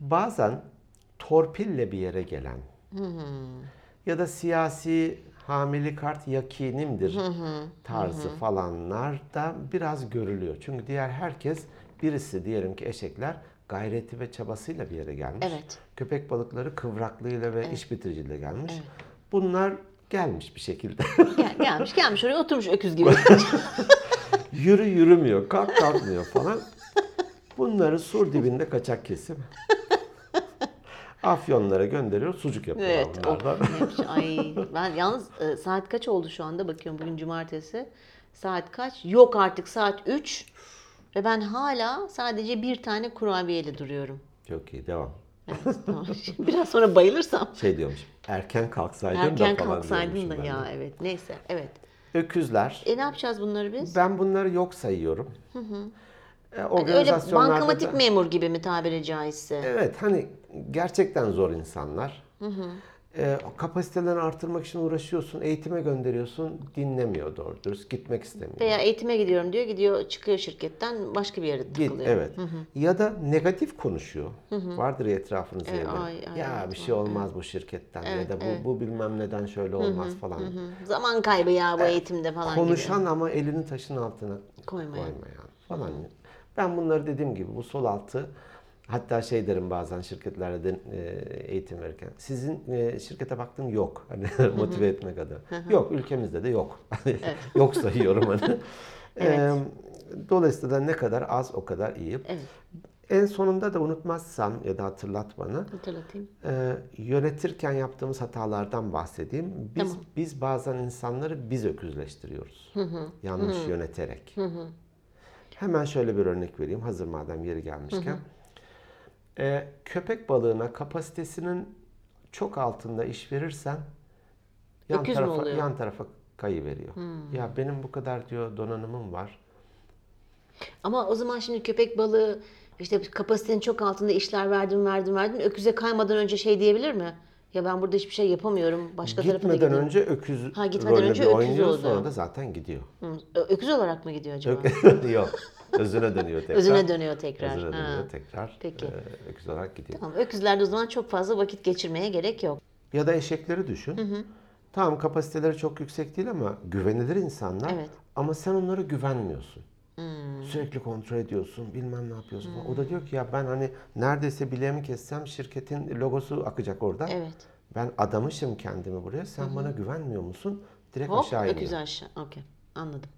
Bazen torpille bir yere gelen ya da siyasi hamili kart yakinimdir tarzı falanlar da biraz görülüyor. Çünkü diğer herkes birisi diyelim ki eşekler gayreti ve çabasıyla bir yere gelmiş. Evet. Köpek balıkları kıvraklığıyla ve iş bitiriciliğiyle gelmiş. Bunlar gelmiş bir şekilde. Gel, gelmiş gelmiş oraya oturmuş öküz gibi. Yürü yürümüyor, kalk kalkmıyor falan. Bunları sur dibinde kaçak kesim. Afyonlara gönderiyor, sucuk yapıyorlar evet. Bunlardan. neymiş. Ay, ben yalnız e, saat kaç oldu şu anda bakıyorum bugün cumartesi. Saat kaç? Yok artık saat 3. Ve ben hala sadece bir tane kurabiyeyle duruyorum. Çok iyi, devam. Evet, tamam. Biraz sonra bayılırsam. Şey diyormuş, erken kalksaydın da Erken kalksaydın da ya de. evet. Neyse evet. Öküzler. E ne yapacağız bunları biz? Ben bunları yok sayıyorum. E, Öyle organizasyonlarda bankamatik da- memur gibi mi tabiri caizse? Evet hani gerçekten zor insanlar. E, kapasitelerini artırmak için uğraşıyorsun, eğitime gönderiyorsun, dinlemiyor doğru dürüst, gitmek istemiyor. Veya eğitime gidiyorum diyor, gidiyor çıkıyor şirketten başka bir yere Git, takılıyor. evet. Ya da negatif konuşuyor. Vardır ya etrafınızda Evet, yine. ay, ay, ya evet, bir şey olmaz bu şirketten ya da bu, bu bilmem neden şöyle olmaz falan. Hı, Zaman kaybı ya bu eğitimde falan Konuşan gibi. ama elini taşın altına Koymayan. koymayan falan. Ben bunları dediğim gibi bu sol altı hatta şey derim bazen şirketlerde de, e, eğitim verirken. Sizin e, şirkete baktım yok. Hani motive etmek adına. Yok ülkemizde de yok. Yok sayıyorum hani. E, dolayısıyla ne kadar az o kadar iyi. Evet. En sonunda da unutmazsam ya da hatırlat bana. Hatırlatayım. e, yönetirken yaptığımız hatalardan bahsedeyim. Biz Tamam. biz bazen insanları biz öküzleştiriyoruz. Yanlış yöneterek. Hemen şöyle bir örnek vereyim hazır madem yeri gelmişken. E, köpek balığına kapasitesinin çok altında iş verirsen yan Öküz tarafa yan tarafa kayı veriyor. Ya benim bu kadar diyor donanımım var. Ama o zaman şimdi köpek balığı işte kapasitenin çok altında işler verdim verdim verdim. Öküze kaymadan önce şey diyebilir mi? Ya ben burada hiçbir şey yapamıyorum. Başka tarafa Gitmeden önce öküz Ha, gitmeden önce öküz oynuyor oldu. sonra da zaten gidiyor. Hı, Öküz olarak mı gidiyor acaba? Yok. Özüne dönüyor tekrar. Özüne dönüyor tekrar. Özüne Ha. dönüyor tekrar. Peki. Ee, öküz olarak gidiyor. Tamam. Öküzlerde o zaman çok fazla vakit geçirmeye gerek yok. Ya da eşekleri düşün. Tamam kapasiteleri çok yüksek değil ama güvenilir insanlar. Evet. Ama sen onlara güvenmiyorsun. Sürekli kontrol ediyorsun, bilmem ne yapıyorsun. falan. O da diyor ki ya ben hani neredeyse bileğimi kessem şirketin logosu akacak oradan. Evet. Ben adamışım kendimi buraya. Sen bana güvenmiyor musun? Direkt Hop aşağı iniyor. öküz aşağı. Okey. Anladım.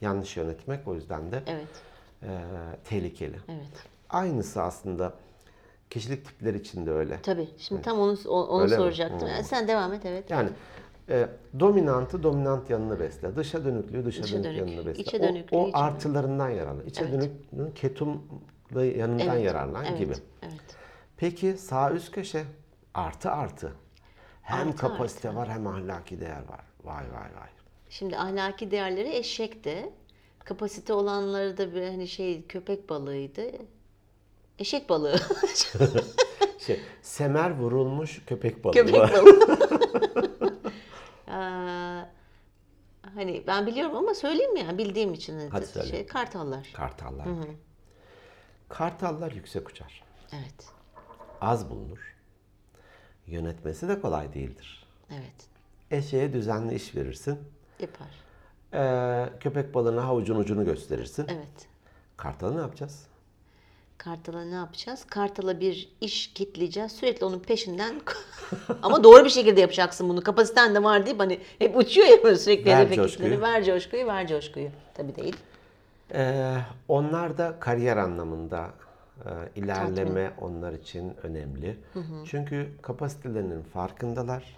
Yanlış yönetmek o yüzden de Evet. Eee, tehlikeli. Evet. Aynısı aslında kişilik tipleri için de öyle. Tabii. Şimdi tam onu o- onu Öyle mi? soracaktım. Hmm. Sen devam et evet. Yani e, dominantı dominant yanını besle. Dışa dönüklüğü dışa, Dışa dönük, dönük, yanını besle. içe O- dönüklüğü o, içe artılarından yararlan. İçe Evet. dönüklüğün ketumlu yanından Evet. yararlan evet. gibi. Evet. Peki sağ üst köşe artı artı. Hem Artı kapasite var hem ahlaki değer var. Vay vay vay. Şimdi ahlaki değerleri eşek de kapasite olanları da bir hani şey köpek balığıydı. Eşek balığı. Şey, semer vurulmuş köpek balığı. köpek balığı. Aa, hani ben biliyorum ama söyleyeyim mi yani bildiğim için. Hadi söyle. Şey, kartallar. Kartallar. Kartallar yüksek uçar. Evet. Az bulunur. Yönetmesi de kolay değildir. Evet. Eşeğe düzenli iş verirsin. Yapar. Ee, köpek balığına havucun ucunu gösterirsin. Evet. Kartalı ne yapacağız? Kartala ne yapacağız? Kartala bir iş kitleyeceğiz. Sürekli onun peşinden ama doğru bir şekilde yapacaksın bunu. Kapasiten de var deyip hani hep uçuyor ya böyle sürekli Ver hedefe coşkuyu. Ver coşkuyu, ver coşkuyu. Tabii değil. Ee, onlar da kariyer anlamında e, ilerleme onlar için önemli. Çünkü kapasitelerinin farkındalar.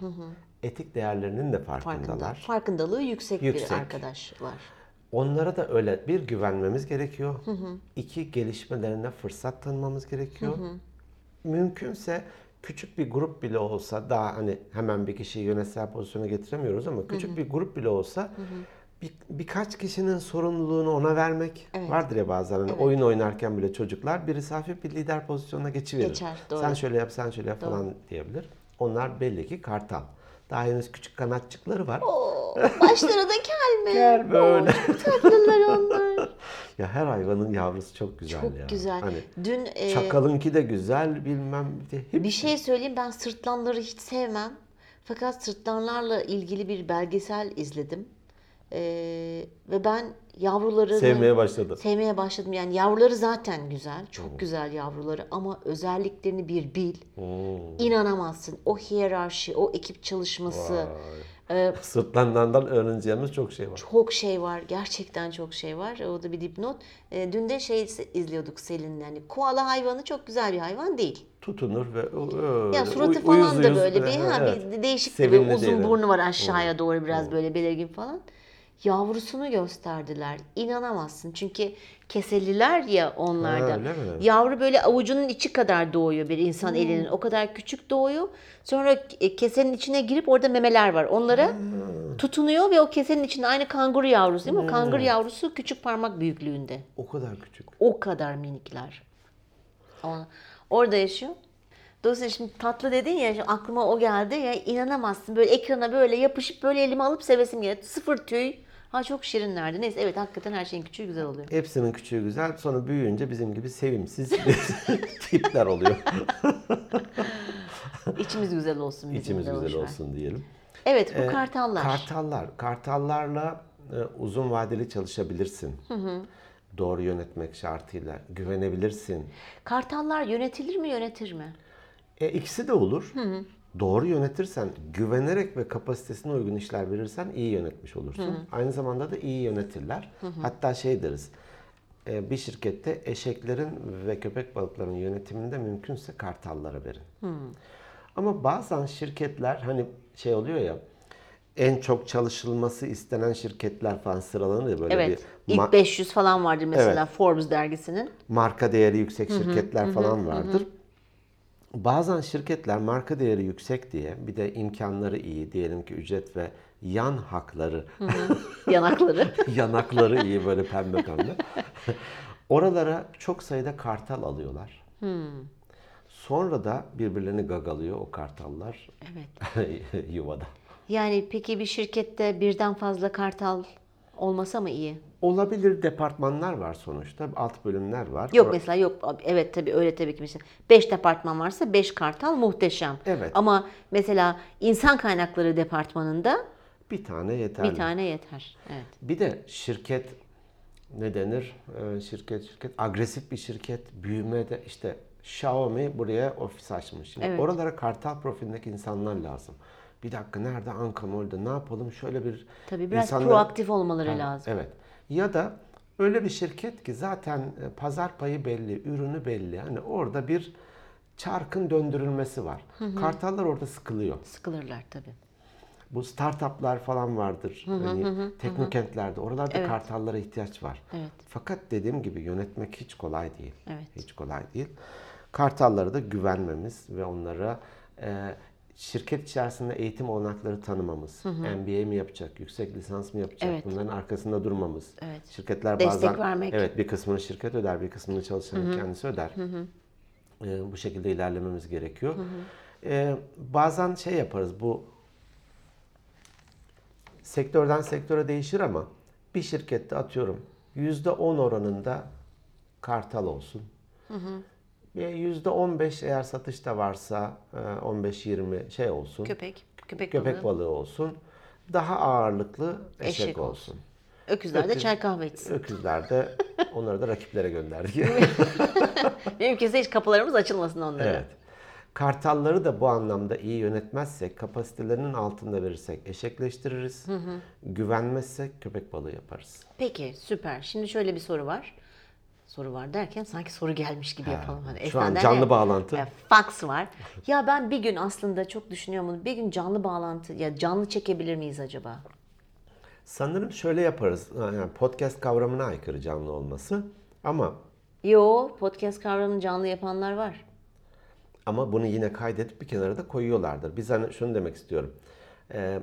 Etik değerlerinin de farkındalar. Farkında. Farkındalığı yüksek, Yüksek. bir arkadaş var. Onlara da öyle bir güvenmemiz gerekiyor. İki gelişmelerine fırsat tanımamız gerekiyor. Mümkünse küçük bir grup bile olsa daha hani hemen bir kişiyi yönetsel pozisyona getiremiyoruz ama küçük bir grup bile olsa bir, birkaç kişinin sorumluluğunu ona vermek vardır ya bazen hani oyun oynarken bile çocuklar birisi hafif bir lider pozisyonuna geçiverir. Geçer, doğru. Sen şöyle yap, sen şöyle yap falan diyebilir. Onlar belli ki kartal. Daha henüz küçük kanatçıkları var. Oo, başları da kel mi? Gel böyle. Tatlılar onlar. Ya her hayvanın yavrusu çok güzel Çok ya. güzel. Hani Dün e, çakalınki de güzel bilmem de hep bir şey söyleyeyim ben sırtlanları hiç sevmem. Fakat sırtlanlarla ilgili bir belgesel izledim. Ee, ve ben yavruları sevmeye başladı. sevmeye başladım. Yani yavruları zaten güzel. Çok güzel yavruları ama özelliklerini bir bil. Hmm. İnanamazsın. O hiyerarşi, o ekip çalışması. e, Sırtlanlardan öğreneceğimiz çok şey var. çok şey var. Gerçekten çok şey var. O da bir dipnot. E, dün de şey izliyorduk Selin'le. Yani koala hayvanı çok güzel bir hayvan değil. Tutunur ve öyle Ya suratı uy- falan uyuz da böyle bir, e, ha, evet. bir değişik bir uzun değil, burnu var aşağıya doğru biraz böyle belirgin falan. Yavrusunu gösterdiler. İnanamazsın. Çünkü keseliler ya onlarda. Ha, öyle mi? Yavru böyle avucunun içi kadar doğuyor bir insan elinin. O kadar küçük doğuyor. Sonra e, kesenin içine girip orada memeler var. Onlara tutunuyor ve o kesenin içinde aynı kanguru yavrusu değil mi? O kanguru yavrusu küçük parmak büyüklüğünde. O kadar küçük. O kadar minikler. Orada yaşıyor. Dolayısıyla şimdi tatlı dedin ya şimdi aklıma o geldi ya inanamazsın böyle ekrana böyle yapışıp böyle elime alıp sevesim geldi. Sıfır tüy. Ha çok şirinlerdi. Neyse evet hakikaten her şeyin küçüğü güzel oluyor. Hepsinin küçüğü güzel. Sonra büyüyünce bizim gibi sevimsiz tipler oluyor. İçimiz güzel olsun. bizim İçimiz de güzel boş ver. olsun diyelim. Evet bu Ee, kartallar. Kartallar. Kartallarla e, uzun vadeli çalışabilirsin. Doğru yönetmek şartıyla. Güvenebilirsin. Kartallar yönetilir mi yönetir mi? E, ikisi de olur. Doğru yönetirsen, güvenerek ve kapasitesine uygun işler verirsen iyi yönetmiş olursun. Aynı zamanda da iyi yönetirler. Hatta şey deriz, e, bir şirkette eşeklerin ve köpek balıklarının yönetiminde mümkünse kartallara verin. Ama bazen şirketler hani şey oluyor ya, en çok çalışılması istenen şirketler falan sıralanır ya böyle Evet. bir İlk ma- 500 falan vardır mesela Forbes dergisinin. marka değeri yüksek şirketler falan vardır. Bazen şirketler marka değeri yüksek diye bir de imkanları iyi diyelim ki ücret ve yan hakları, Yanakları. yanakları iyi böyle pembe pembe. Oralara çok sayıda kartal alıyorlar. Sonra da birbirlerini gagalıyor o kartallar evet. yuvada. Yani peki bir şirkette birden fazla kartal olmasa mı iyi? Olabilir departmanlar var sonuçta, alt bölümler var. Yok mesela yok. Evet tabii öyle tabii ki mesela. 5 departman varsa 5 kartal muhteşem. Evet. Ama mesela insan kaynakları departmanında bir tane yeterli. bir tane yeter. Evet. Bir de şirket ne denir? Ee, şirket şirket agresif bir şirket büyümede işte Xiaomi buraya ofis açmış. Şimdi Evet. oralara kartal profilindeki insanlar lazım. Bir dakika nerede Anka Mall'da ne yapalım? Şöyle bir Tabii biraz insanlar- proaktif olmaları Ha, lazım. Evet. Ya da öyle bir şirket ki zaten e, pazar payı belli, ürünü belli. Hani orada bir çarkın döndürülmesi var. Kartallar orada sıkılıyor. Sıkılırlar tabii. Bu startuplar falan vardır. hani teknokentlerde. Oralarda kartallara ihtiyaç var. Evet. Fakat dediğim gibi yönetmek hiç kolay değil. Evet. Hiç kolay değil. Kartallara da güvenmemiz ve onlara e, şirket içerisinde eğitim olanakları tanımamız. MBA mi yapacak, yüksek lisans mı yapacak? Evet. Bunların arkasında durmamız. Evet. Şirketler Destek bazen vermek. evet bir kısmını şirket öder, bir kısmını çalışanın kendisi öder. E, bu şekilde ilerlememiz gerekiyor. E, bazen şey yaparız bu sektörden sektöre değişir ama bir şirkette atıyorum yüzde on oranında kartal olsun. Ve yüzde on beş eğer satışta varsa 15-20 şey olsun. Köpek, köpek, köpek balığı. balığı olsun. Daha ağırlıklı eşek, Eşek olsun. Öküzler de çay kahve içsin. Öküzler de onları da rakiplere gönderdik. Mümkünse hiç kapılarımız açılmasın onlara. Evet. Kartalları da bu anlamda iyi yönetmezsek, kapasitelerinin altında verirsek eşekleştiririz. Güvenmezsek köpek balığı yaparız. Peki süper. Şimdi şöyle bir soru var. Soru var derken sanki soru gelmiş gibi yapalım. Hani şu an canlı ya, bağlantı. ya, fax var. Ya ben bir gün aslında çok düşünüyorum bunu. Bir gün canlı bağlantı ya canlı çekebilir miyiz acaba? Sanırım şöyle yaparız. Yani podcast kavramına aykırı canlı olması. Ama Yo podcast kavramını canlı yapanlar var. ama bunu yine kaydedip bir kenara da koyuyorlardır. Biz hani şunu demek istiyorum. Ee,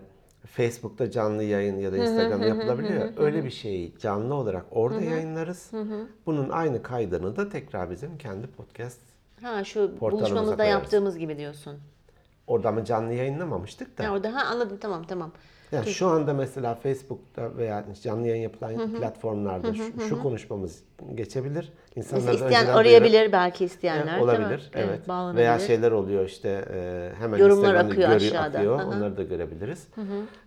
Facebook'ta canlı yayın ya da Instagram'da yapılabiliyor. ya, Öyle bir şeyi canlı olarak orada yayınlarız. Bunun aynı kaydını da tekrar bizim kendi podcast Ha şu buluşmamızda koyarız. yaptığımız gibi diyorsun. Orada ama canlı yayınlamamıştık da. Ha, orada ha anladım tamam tamam. Yani şu anda mesela Facebook'ta veya canlı yayın yapılan platformlarda şu, şu konuşmamız geçebilir. İnsanlar da Mesela isteyen arayabilir belki duyuyor. isteyenler. Evet, değil mi? olabilir. Evet. bağlanabilir. Veya şeyler oluyor işte e, hemen Yorumlar akıyor görü- aşağıda. akıyor. Hı hı. Onları da görebiliriz.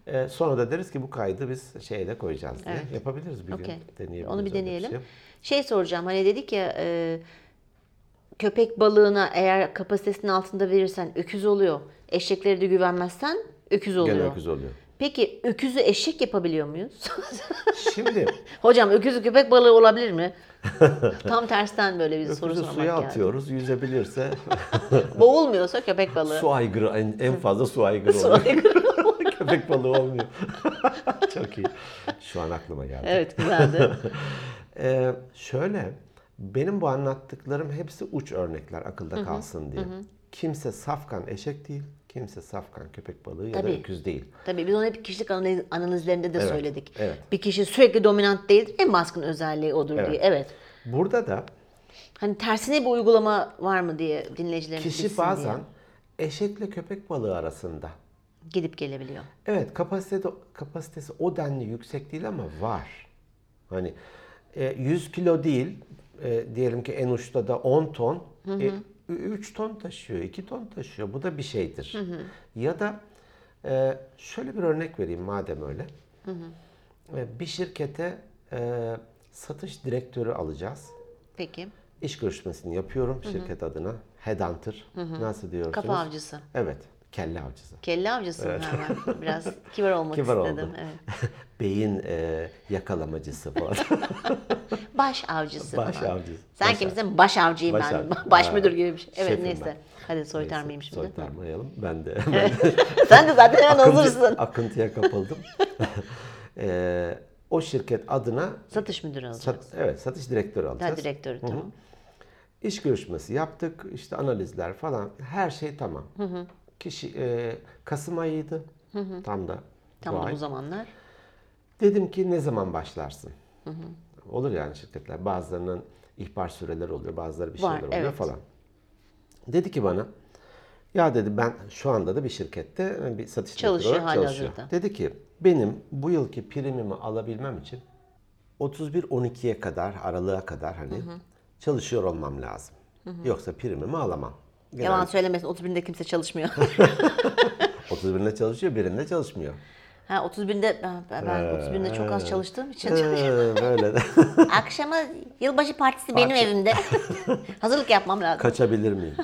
E, sonra da deriz ki bu kaydı biz şeyle koyacağız diye. Evet. Yapabiliriz bir Okey. gün. Deneyebiliriz. Onu bir deneyelim. şey. Şey soracağım hani dedik ya e, köpek balığına eğer kapasitesinin altında verirsen öküz oluyor. Eşeklere de güvenmezsen öküz oluyor. Gene öküz oluyor. Peki öküzü eşek yapabiliyor muyuz? Şimdi Hocam öküzü köpek balığı olabilir mi? Tam tersten böyle bir soru sormak suya geldi. atıyoruz. Yüzebilirse Boğulmuyorsa köpek balığı. su aygırı en, en fazla su aygırı Su oluyor. aygırı. Köpek balığı olmuyor. Çok iyi. Şu an aklıma geldi. evet güzeldi. Ee, şöyle, benim bu anlattıklarım hepsi uç örnekler akılda kalsın diye. Kimse safkan eşek değil, kimse safkan köpek balığı ya Tabii. da öküz değil. Tabii biz onu hep kişilik analiz- analizlerinde de Evet, söyledik. evet. Bir kişi sürekli dominant değildir. En baskın özelliği odur Evet. diye. Evet. Burada da Hani tersine bir uygulama var mı diye dinleyicilerimiz kişi bilsin bazen diye. eşekle köpek balığı arasında. gidip gelebiliyor. Evet kapasitesi, kapasitesi o denli yüksek değil ama var. Hani e, 100 kilo değil, e, diyelim ki en uçta da 10 ton, e, 3 ton taşıyor, 2 ton taşıyor. Bu da bir şeydir. Ya da e, şöyle bir örnek vereyim madem öyle. E, bir şirkete e, satış direktörü alacağız. Peki. İş görüşmesini yapıyorum şirket adına. Headhunter. Nasıl diyorsunuz? Kafa avcısı. Evet. Kelle avcısı. Kelle avcısı hemen? Biraz kibar olmak Kibar istedim. oldum. Evet. Beyin e, yakalamacısı falan. Baş avcısı Baş falan. avcısı. Sen Baş kimsin? Baş avcıyım Baş ben. av- Baş müdür gibi bir şey. Evet şefim neyse. ben. Hadi soytarmayayım şimdi. Soytarmayalım. Ben de Sen de zaten hemen akıntı- hazırsın. akıntıya kapıldım. E, o şirket adına Satış müdürü olacak. sat, evet satış direktörü alacağız. Ha, direktörü tamam. İş görüşmesi yaptık. işte analizler falan. Her şey tamam. Kişi e, Kasım ayıydı. Tam da Tam bu da bu zamanlar. Dedim ki ne zaman başlarsın? Olur yani şirketler. Bazılarının ihbar süreleri oluyor, bazıları bir Var, şeyler oluyor evet. falan. Dedi ki bana, ya dedi ben şu anda da bir şirkette bir satış Çalışıyor olarak çalışıyor. hazırda. Dedi ki benim bu yılki primimi alabilmem için 31-12'ye kadar, aralığa kadar hani çalışıyor olmam lazım. Yoksa primimi alamam. Genel Yalan söylemesin 31'inde kimse çalışmıyor. 31'inde çalışıyor, birinde çalışmıyor. Ha 31'inde ben, ben ben 31'inde çok az çalıştığım için Ee, böyle de. akşama yılbaşı partisi benim evimde. Hazırlık yapmam lazım. Kaçabilir miyim?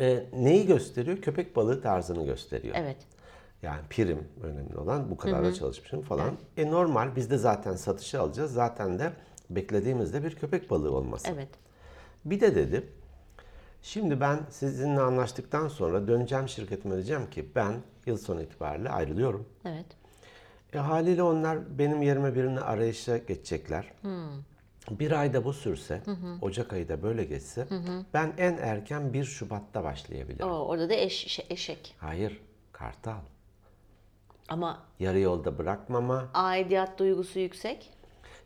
Ee, neyi gösteriyor? Köpek balığı tarzını gösteriyor. Evet. Yani prim önemli olan bu kadar da çalışmışım falan. E normal biz de zaten satışı alacağız. Zaten de beklediğimizde bir köpek balığı olması. Evet. Bir de dedi şimdi ben sizinle anlaştıktan sonra döneceğim şirketime diyeceğim ki ben yıl sonu itibariyle ayrılıyorum. Evet. E haliyle onlar benim yerime birini arayışa geçecekler. Bir ayda bu sürse, Ocak ayı da böyle geçse, ben en erken 1 Şubat'ta başlayabilirim. O, orada da eş, eşek. Hayır, kartal. Ama Yarı yolda bırakmama. aidiyat duygusu yüksek.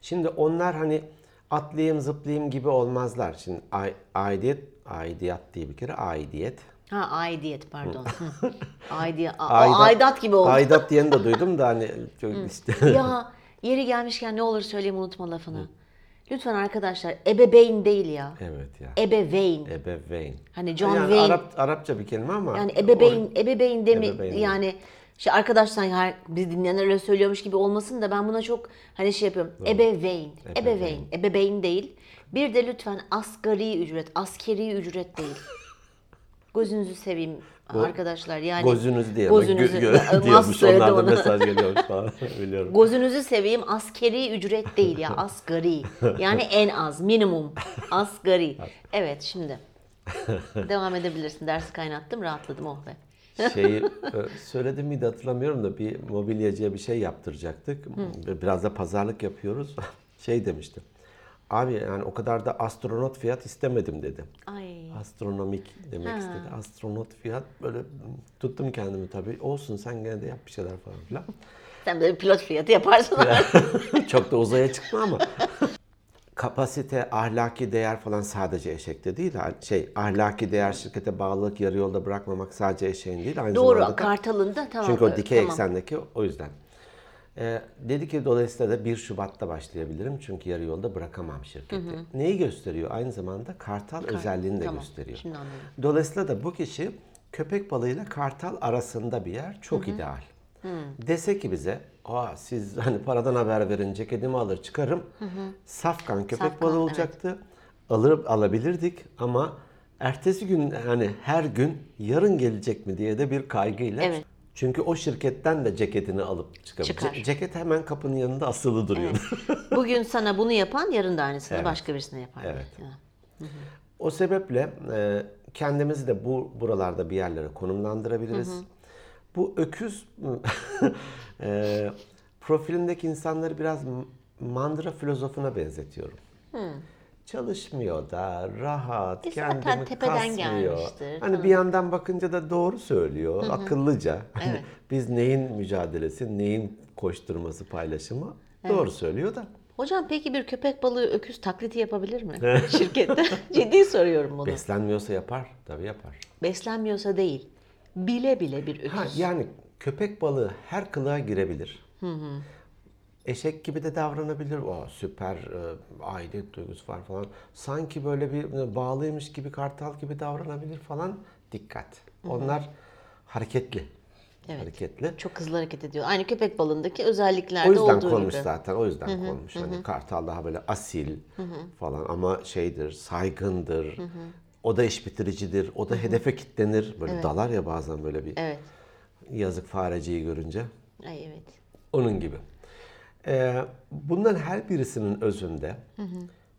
Şimdi onlar hani atlayayım zıplayayım gibi olmazlar. Şimdi ai- aidiyet, aidiyat diye bir kere aidiyet. Ha aidiyet pardon. Hı. Aidiyat. A- o Aidat- aidat gibi oldu. Aidat diyeni de duydum da hani çok işte. ya yeri gelmişken ne olur söyleyeyim unutma lafını. Lütfen arkadaşlar ebeveyn değil ya. evet ya. Ebeveyn. Ebeveyn. Hani John yani Wayne. Arap, Arapça bir kelime ama. Yani ebeveyn, ebeveyn de mi? Ebeveyn. Yani işte arkadaşlar her, biz dinleyenler öyle söylüyormuş gibi olmasın da ben buna çok hani şey yapıyorum. Ebeveyn, ebeveyn, ebeveyn değil. Bir de lütfen asgari ücret, askeri ücret değil. Gözünüzü seveyim arkadaşlar. Yani Gözünüz diye. Gözünüzü Gö- gö- diyormuş. Onlardan onu? mesaj geliyormuş falan. Biliyorum. Gözünüzü seveyim askeri ücret değil ya asgari. Yani en az minimum asgari. Evet şimdi devam edebilirsin. Dersi kaynattım rahatladım oh be. Şeyi e, söyledim miydi hatırlamıyorum da bir mobilyacıya bir şey yaptıracaktık. Biraz da pazarlık yapıyoruz. Şey demişti. Abi yani o kadar da astronot fiyat istemedim dedi. Ay. Astronomik demek istedi. Astronot fiyat böyle tuttum kendimi tabii. Olsun sen gene de yap bir şeyler falan filan. Sen böyle pilot fiyatı yaparsın. Çok da uzaya çıkma ama. kapasite, ahlaki değer falan sadece eşekte değil. Ha- Şey, ahlaki değer, şirkete bağlılık, yarı yolda bırakmamak sadece eşeğin değil. Aynı Doğru zamanda da- Kartal'ın da tamam. Çünkü o evet, dikey tamam. eksendeki o yüzden. Ee, dedi ki dolayısıyla da 1 Şubat'ta başlayabilirim çünkü yarı yolda bırakamam şirketi. Neyi gösteriyor? Aynı zamanda kartal özelliğini de tamam. gösteriyor. Şimdi anladım. Dolayısıyla da bu kişi köpek balığıyla kartal arasında bir yer çok ideal. Dese ki bize, Aa, siz hani paradan haber verin, ceketimi alır çıkarım. Safkan köpek Safkan, balığı evet. olacaktı. Alır alabilirdik ama ertesi gün hani her gün yarın gelecek mi diye de bir kaygıyla. Evet. Çünkü o şirketten de ceketini alıp çıkabilir. Çıkar. Ce- Ceket hemen kapının yanında asılı duruyor. Bugün sana bunu yapan yarın da aynısını başka birisine yapar. Evet. O sebeple e, kendimizi de bu buralarda bir yerlere konumlandırabiliriz. Bu öküz e, profilindeki insanları biraz mandıra filozofuna benzetiyorum. Çalışmıyor da rahat, E kendini tepeden kasmıyor. gelmiştir, Hani bir yandan bakınca da doğru söylüyor, akıllıca. Hani Biz neyin mücadelesi, neyin koşturması, paylaşımı doğru söylüyor da. Hocam peki bir köpek balığı öküz taklidi yapabilir mi şirkette? Ciddi soruyorum bunu. Beslenmiyorsa yapar, tabii yapar. Beslenmiyorsa değil. Bile bile bir öküz. Ha, yani köpek balığı her kılığa girebilir. Eşek gibi de davranabilir. O süper e, aidiyet duygusu var falan. Sanki böyle bir e, bağlıymış gibi kartal gibi davranabilir falan. Dikkat. Onlar hareketli. Evet. Hareketli. Çok hızlı hareket ediyor. Aynı köpek balığındaki özelliklerde O yüzden olduğu konmuş gibi. zaten. O yüzden konmuş. Hani kartal daha böyle asil falan ama şeydir, saygındır. O da iş bitiricidir. O da hedefe kitlenir. Böyle dalar ya bazen böyle bir Evet. yazık fareciyi görünce. Ay evet. Onun gibi. Ee, bunların her birisinin özünde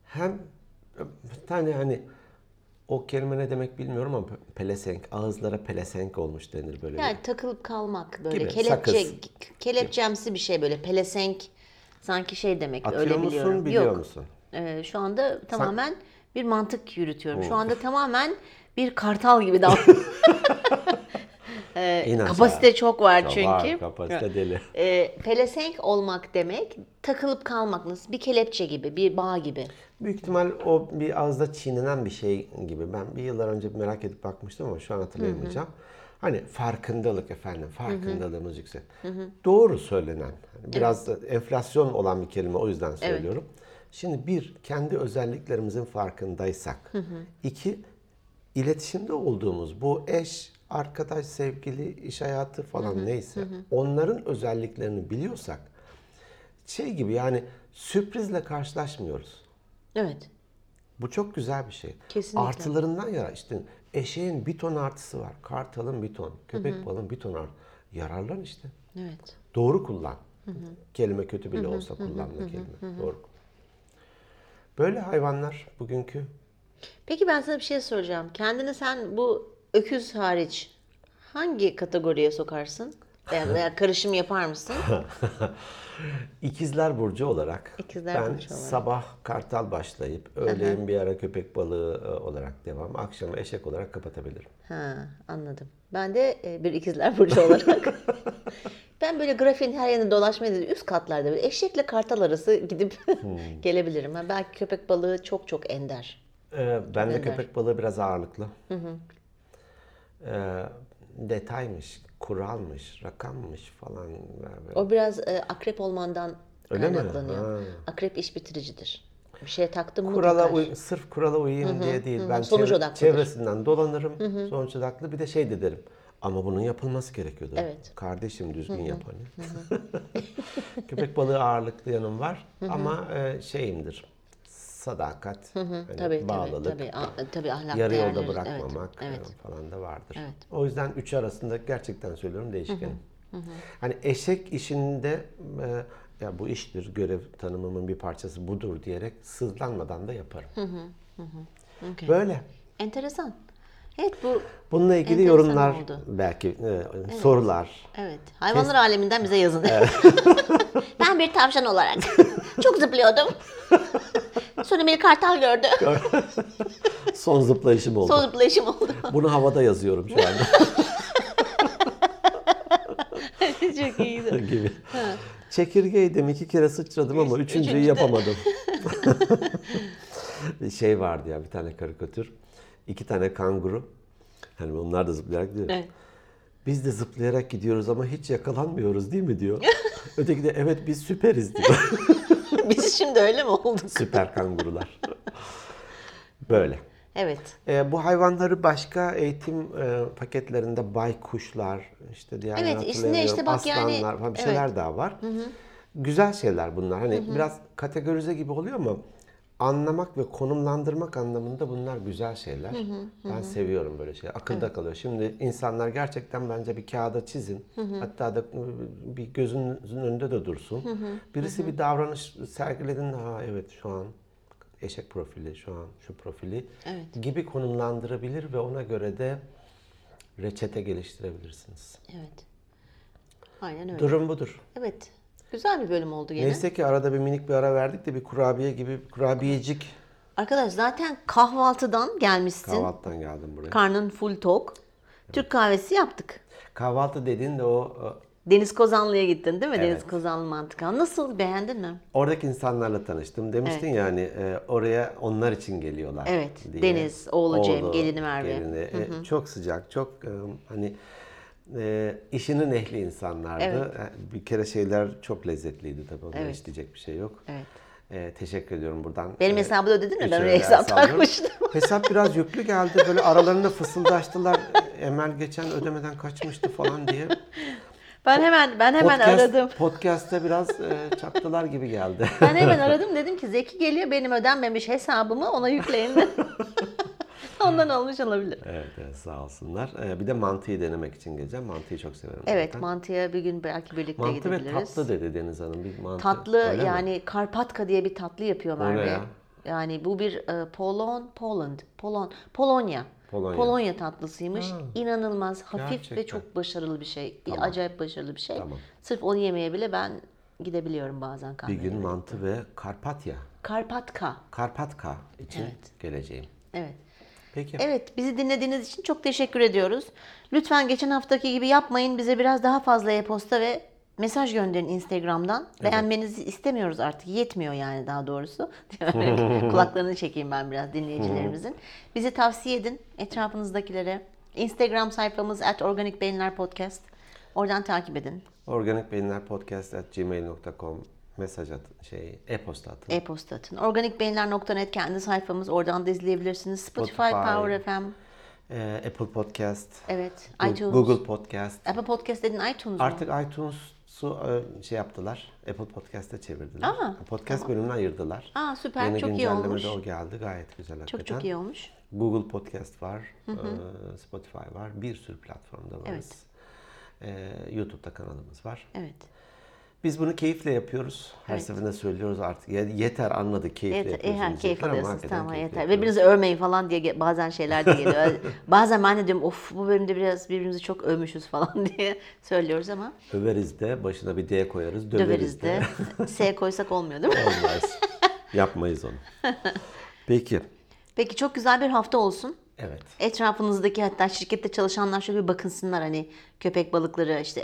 hem bir tane hani o kelime ne demek bilmiyorum ama pelesenk, ağızlara pelesenk olmuş denir böyle. Yani takılıp kalmak böyle Gibi, kelepçe sakız. kelepçemsi bir şey böyle pelesenk sanki şey demek Atıyor öyle musun, biliyorum. biliyor Yok. musun? Ee, şu anda tamamen bir mantık yürütüyorum. Şu anda tamamen bir kartal gibi davranıyorum. Aşağı. kapasite çok var çünkü. Var, kapasite deli. Ee, pelesenk olmak demek takılıp kalmak nasıl? Bir kelepçe gibi, bir bağ gibi. Büyük ihtimal o bir ağızda çiğnenen bir şey gibi. Ben bir yıllar önce merak edip bakmıştım ama şu an hatırlayamayacağım. Hani farkındalık efendim, farkındalığımız yüksek. Doğru söylenen, hani biraz da enflasyon olan bir kelime o yüzden söylüyorum. Şimdi bir, kendi özelliklerimizin farkındaysak. İki, iletişimde olduğumuz bu eş, arkadaş, sevgili, iş hayatı falan neyse onların özelliklerini biliyorsak şey gibi yani sürprizle karşılaşmıyoruz. Evet. Bu çok güzel bir şey. Kesinlikle. Artılarından yara işte eşeğin bir ton artısı var. Kartalın bir ton, köpek balığın bir ton artı. Yararlan işte. Evet. Doğru kullan. Kelime kötü bile olsa kullanma kelime. Doğru. Böyle hayvanlar bugünkü Peki ben sana bir şey soracağım. Kendini sen bu öküz hariç hangi kategoriye sokarsın? Veya, veya karışım yapar mısın? İkizler Burcu olarak İkizler ben Burcu olarak. sabah kartal başlayıp öğleyin bir ara köpek balığı e, olarak devam, akşama eşek olarak kapatabilirim. Ha, anladım. Ben de e, bir ikizler burcu olarak. ben böyle grafiğin her yerinde dolaşmayı değil, üst katlarda böyle eşekle kartal arası gidip gelebilirim. Ha, belki köpek balığı çok çok ender. Ee, ben de köpek balığı biraz ağırlıklı. Ee, detaymış, kuralmış, rakammış falan. Böyle. O biraz e, akrep olmandan Öyle mi? kaynaklanıyor. Ha. Akrep iş bitiricidir. Bir şeye taktım mı Kurala takar. uy- sırf kurala uyayım diye değil. Ben Sonuç odaklıdır. çevresinden dolanırım. Sonuç odaklı. Bir de şey de derim. Ama bunun yapılması gerekiyordu. Evet. Kardeşim düzgün yap hani. Köpek balığı ağırlıklı yanım var. Ama e, şeyimdir. Sadakat, hani Tabii tabii bağlılık. tabii, a- tabii ahlak yarı yolda bırakmamak Evet, e, evet. falan da vardır. Evet. O yüzden üç arasında gerçekten söylüyorum değişkenim. Hani eşek işinde e, ya bu iştir, görev tanımımın bir parçası budur diyerek sızlanmadan da yaparım. Okey. Böyle. Enteresan. Evet bu Bununla ilgili Enteresan yorumlar oldu. belki e, sorular. Evet. Hayvanlar aleminden bize yazın. ben bir tavşan olarak çok zıplıyordum. Sonra beni kartal gördü. Son zıplayışım oldu. Son zıplayışım oldu. Bunu havada yazıyorum şu anda çok iyiydi. gibi. Çekirgeydim iki kere sıçradım ama üçüncüyü Üçüncü de- yapamadım. Bir şey vardı ya bir tane karikatür. İki tane kanguru. Hani onlar da zıplayarak gidiyor. Evet. Biz de zıplayarak gidiyoruz ama hiç yakalanmıyoruz değil mi diyor. Öteki de evet biz süperiz diyor. Biz şimdi öyle mi olduk? Süper kangurular. Böyle. Evet. E, bu hayvanları başka eğitim e, paketlerinde baykuşlar, işte diğer Evet, içinde işte bak yani- aslanlar falan bir şeyler daha var. Güzel şeyler bunlar. Hani biraz kategorize gibi oluyor ama anlamak ve konumlandırmak anlamında bunlar güzel şeyler. Ben seviyorum böyle şeyler. Akılda kalıyor. Şimdi insanlar gerçekten bence bir kağıda çizin. Hatta da e, bir gözünüzün önünde de dursun. Birisi bir davranış sergilediğinde ha evet şu an eşek profili, şu an şu profili Evet. gibi konumlandırabilir ve ona göre de reçete geliştirebilirsiniz. Evet. Aynen öyle. Durum budur. Evet. Güzel bir bölüm oldu gene. Neyse ki arada bir minik bir ara verdik de bir kurabiye gibi kurabiyecik Arkadaş zaten kahvaltıdan gelmişsin. kahvaltıdan geldim buraya. Karnın full tok. Türk kahvesi yaptık. Kahvaltı dediğin de o Deniz Kozanlı'ya gittin değil mi? Evet. Deniz Kozanlı mantıka. Nasıl beğendin mi? oradaki insanlarla tanıştım. Demiştin yani e, oraya onlar için geliyorlar. Evet, diye. Deniz, oğlu Cem, gelini Merve. gelini. E, çok sıcak, çok e, hani e, işinin ehli insanlardı. E, Bir kere şeyler çok lezzetliydi tabii. Ona Evet. diyecek bir şey yok. Evet. E, teşekkür ediyorum buradan. Benim E, hesabı da ödedin mi? Ben oraya hesap takmıştım. Hesap biraz yüklü geldi. Böyle aralarında fısıldaştılar. Emel geçen ödemeden kaçmıştı falan diye. Ben hemen ben hemen Podcast- aradım. Podcast'ta biraz e, çaktılar gibi geldi. Ben hemen aradım dedim ki Zeki geliyor benim ödenmemiş hesabımı ona yükleyin. Ondan olmuş olabilir. evet, evet sağ olsunlar. E, bir de mantıyı denemek için geleceğim. Mantıyı çok severim. Evet zaten. mantıya bir gün belki birlikte Mantı ve gidebiliriz. tatlı dedi Deniz Hanım. Bir mantı. Tatlı Öyle mi? yani Karpatka diye bir tatlı yapıyor Merve. ya? Yani bu bir e, Polon, Poland, Polon, Polonya. Polonya. tatlısıymış. İnanılmaz hafif ve gerçekten. çok başarılı bir şey. Tamam. Acayip başarılı bir şey. Tamam. Sırf onu yemeye bile ben gidebiliyorum bazen Bir gün mantı ve Karpatya. Karpatka. Karpatka için Evet. geleceğim. Evet. Peki. Evet, bizi dinlediğiniz için çok teşekkür ediyoruz. Lütfen geçen haftaki gibi yapmayın. Bize biraz daha fazla e-posta ve mesaj gönderin Instagram'dan. Beğenmenizi istemiyoruz artık. Yetmiyor yani daha doğrusu. Kulaklarını çekeyim ben biraz dinleyicilerimizin. Bizi tavsiye edin etrafınızdakilere. Instagram sayfamız at Organik Beyinler Podcast. Oradan takip edin. Organik Beyinler Podcast at gmail.com mesaj atın, şey, e-posta atın. E-posta atın. Organikbeyinler.net kendi sayfamız. Oradan da izleyebilirsiniz. Spotify, Spotify. Power FM. E, Apple Podcast. Evet. İTunes. Google Podcast. Apple Podcast dedin iTunes mu? Artık iTunes'u e, şey yaptılar. Apple Podcast'a çevirdiler. Aa, Podcast bölümünü ayırdılar. Aa süper. Yeni çok iyi olmuş. o geldi. Gayet güzel hakikaten. Çok çok iyi olmuş. Google Podcast var. e, Spotify var. Bir sürü platformda varız. E, YouTube'da kanalımız var. Evet. Biz bunu keyifle yapıyoruz. Her Evet. seferinde söylüyoruz artık. Ya Yeter anladık keyifle Yeter, yapıyoruz. e, ha, keyif alıyorsunuz tamam yeter. yapıyoruz. Birbirinizi övmeyin falan diye bazen şeyler de geliyor. bazen ben de diyorum of bu bölümde biraz birbirimizi çok övmüşüz falan diye söylüyoruz ama Överiz de başına bir D koyarız. Döveriz, döveriz de. S koysak olmuyor değil mi? Olmaz. Yapmayız onu. Peki. Peki çok güzel bir hafta olsun. Evet. Etrafınızdaki hatta şirkette çalışanlar şöyle bir bakınsınlar hani köpek balıkları işte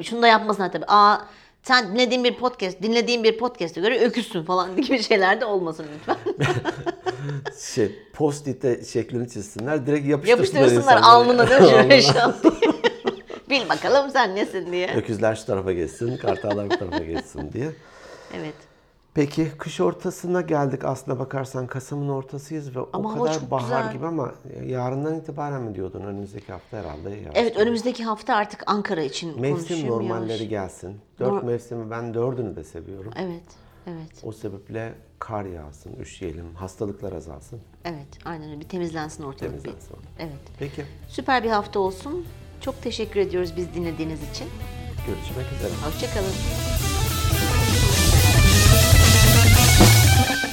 e, şunu da yapmasınlar tabii. Aa sen dinlediğin bir podcast, dinlediğin bir podcast'e göre öküzsün falan gibi şeyler de olmasın lütfen. Şey, post-it'e şeklini çizsinler. Direkt yapıştırsınlar, Yapıştırsınlar alnına değil mi? Şöyle şans diye. Bil bakalım sen nesin diye. Öküzler şu tarafa geçsin, kartallar bu tarafa geçsin diye. Evet. Peki kış ortasına geldik aslına bakarsan Kasım'ın ortasıyız ve Ama o hava kadar çok bahar güzel. gibi ama yarından itibaren mi diyordun önümüzdeki hafta herhalde? yavaş Evet önümüzdeki hafta artık Ankara için Mevsim konuşayım normalleri yavaş. gelsin. Dört Nor- mevsimi ben dördünü de seviyorum. Evet. Evet. O sebeple kar yağsın, üşüyelim, hastalıklar azalsın, Evet. Aynen öyle. Bir temizlensin ortalık bir. temizlensin. Evet. Peki, Süper bir hafta olsun. Çok teşekkür ediyoruz biz dinlediğiniz için. görüşmek üzere. Hoşçakalın. thank you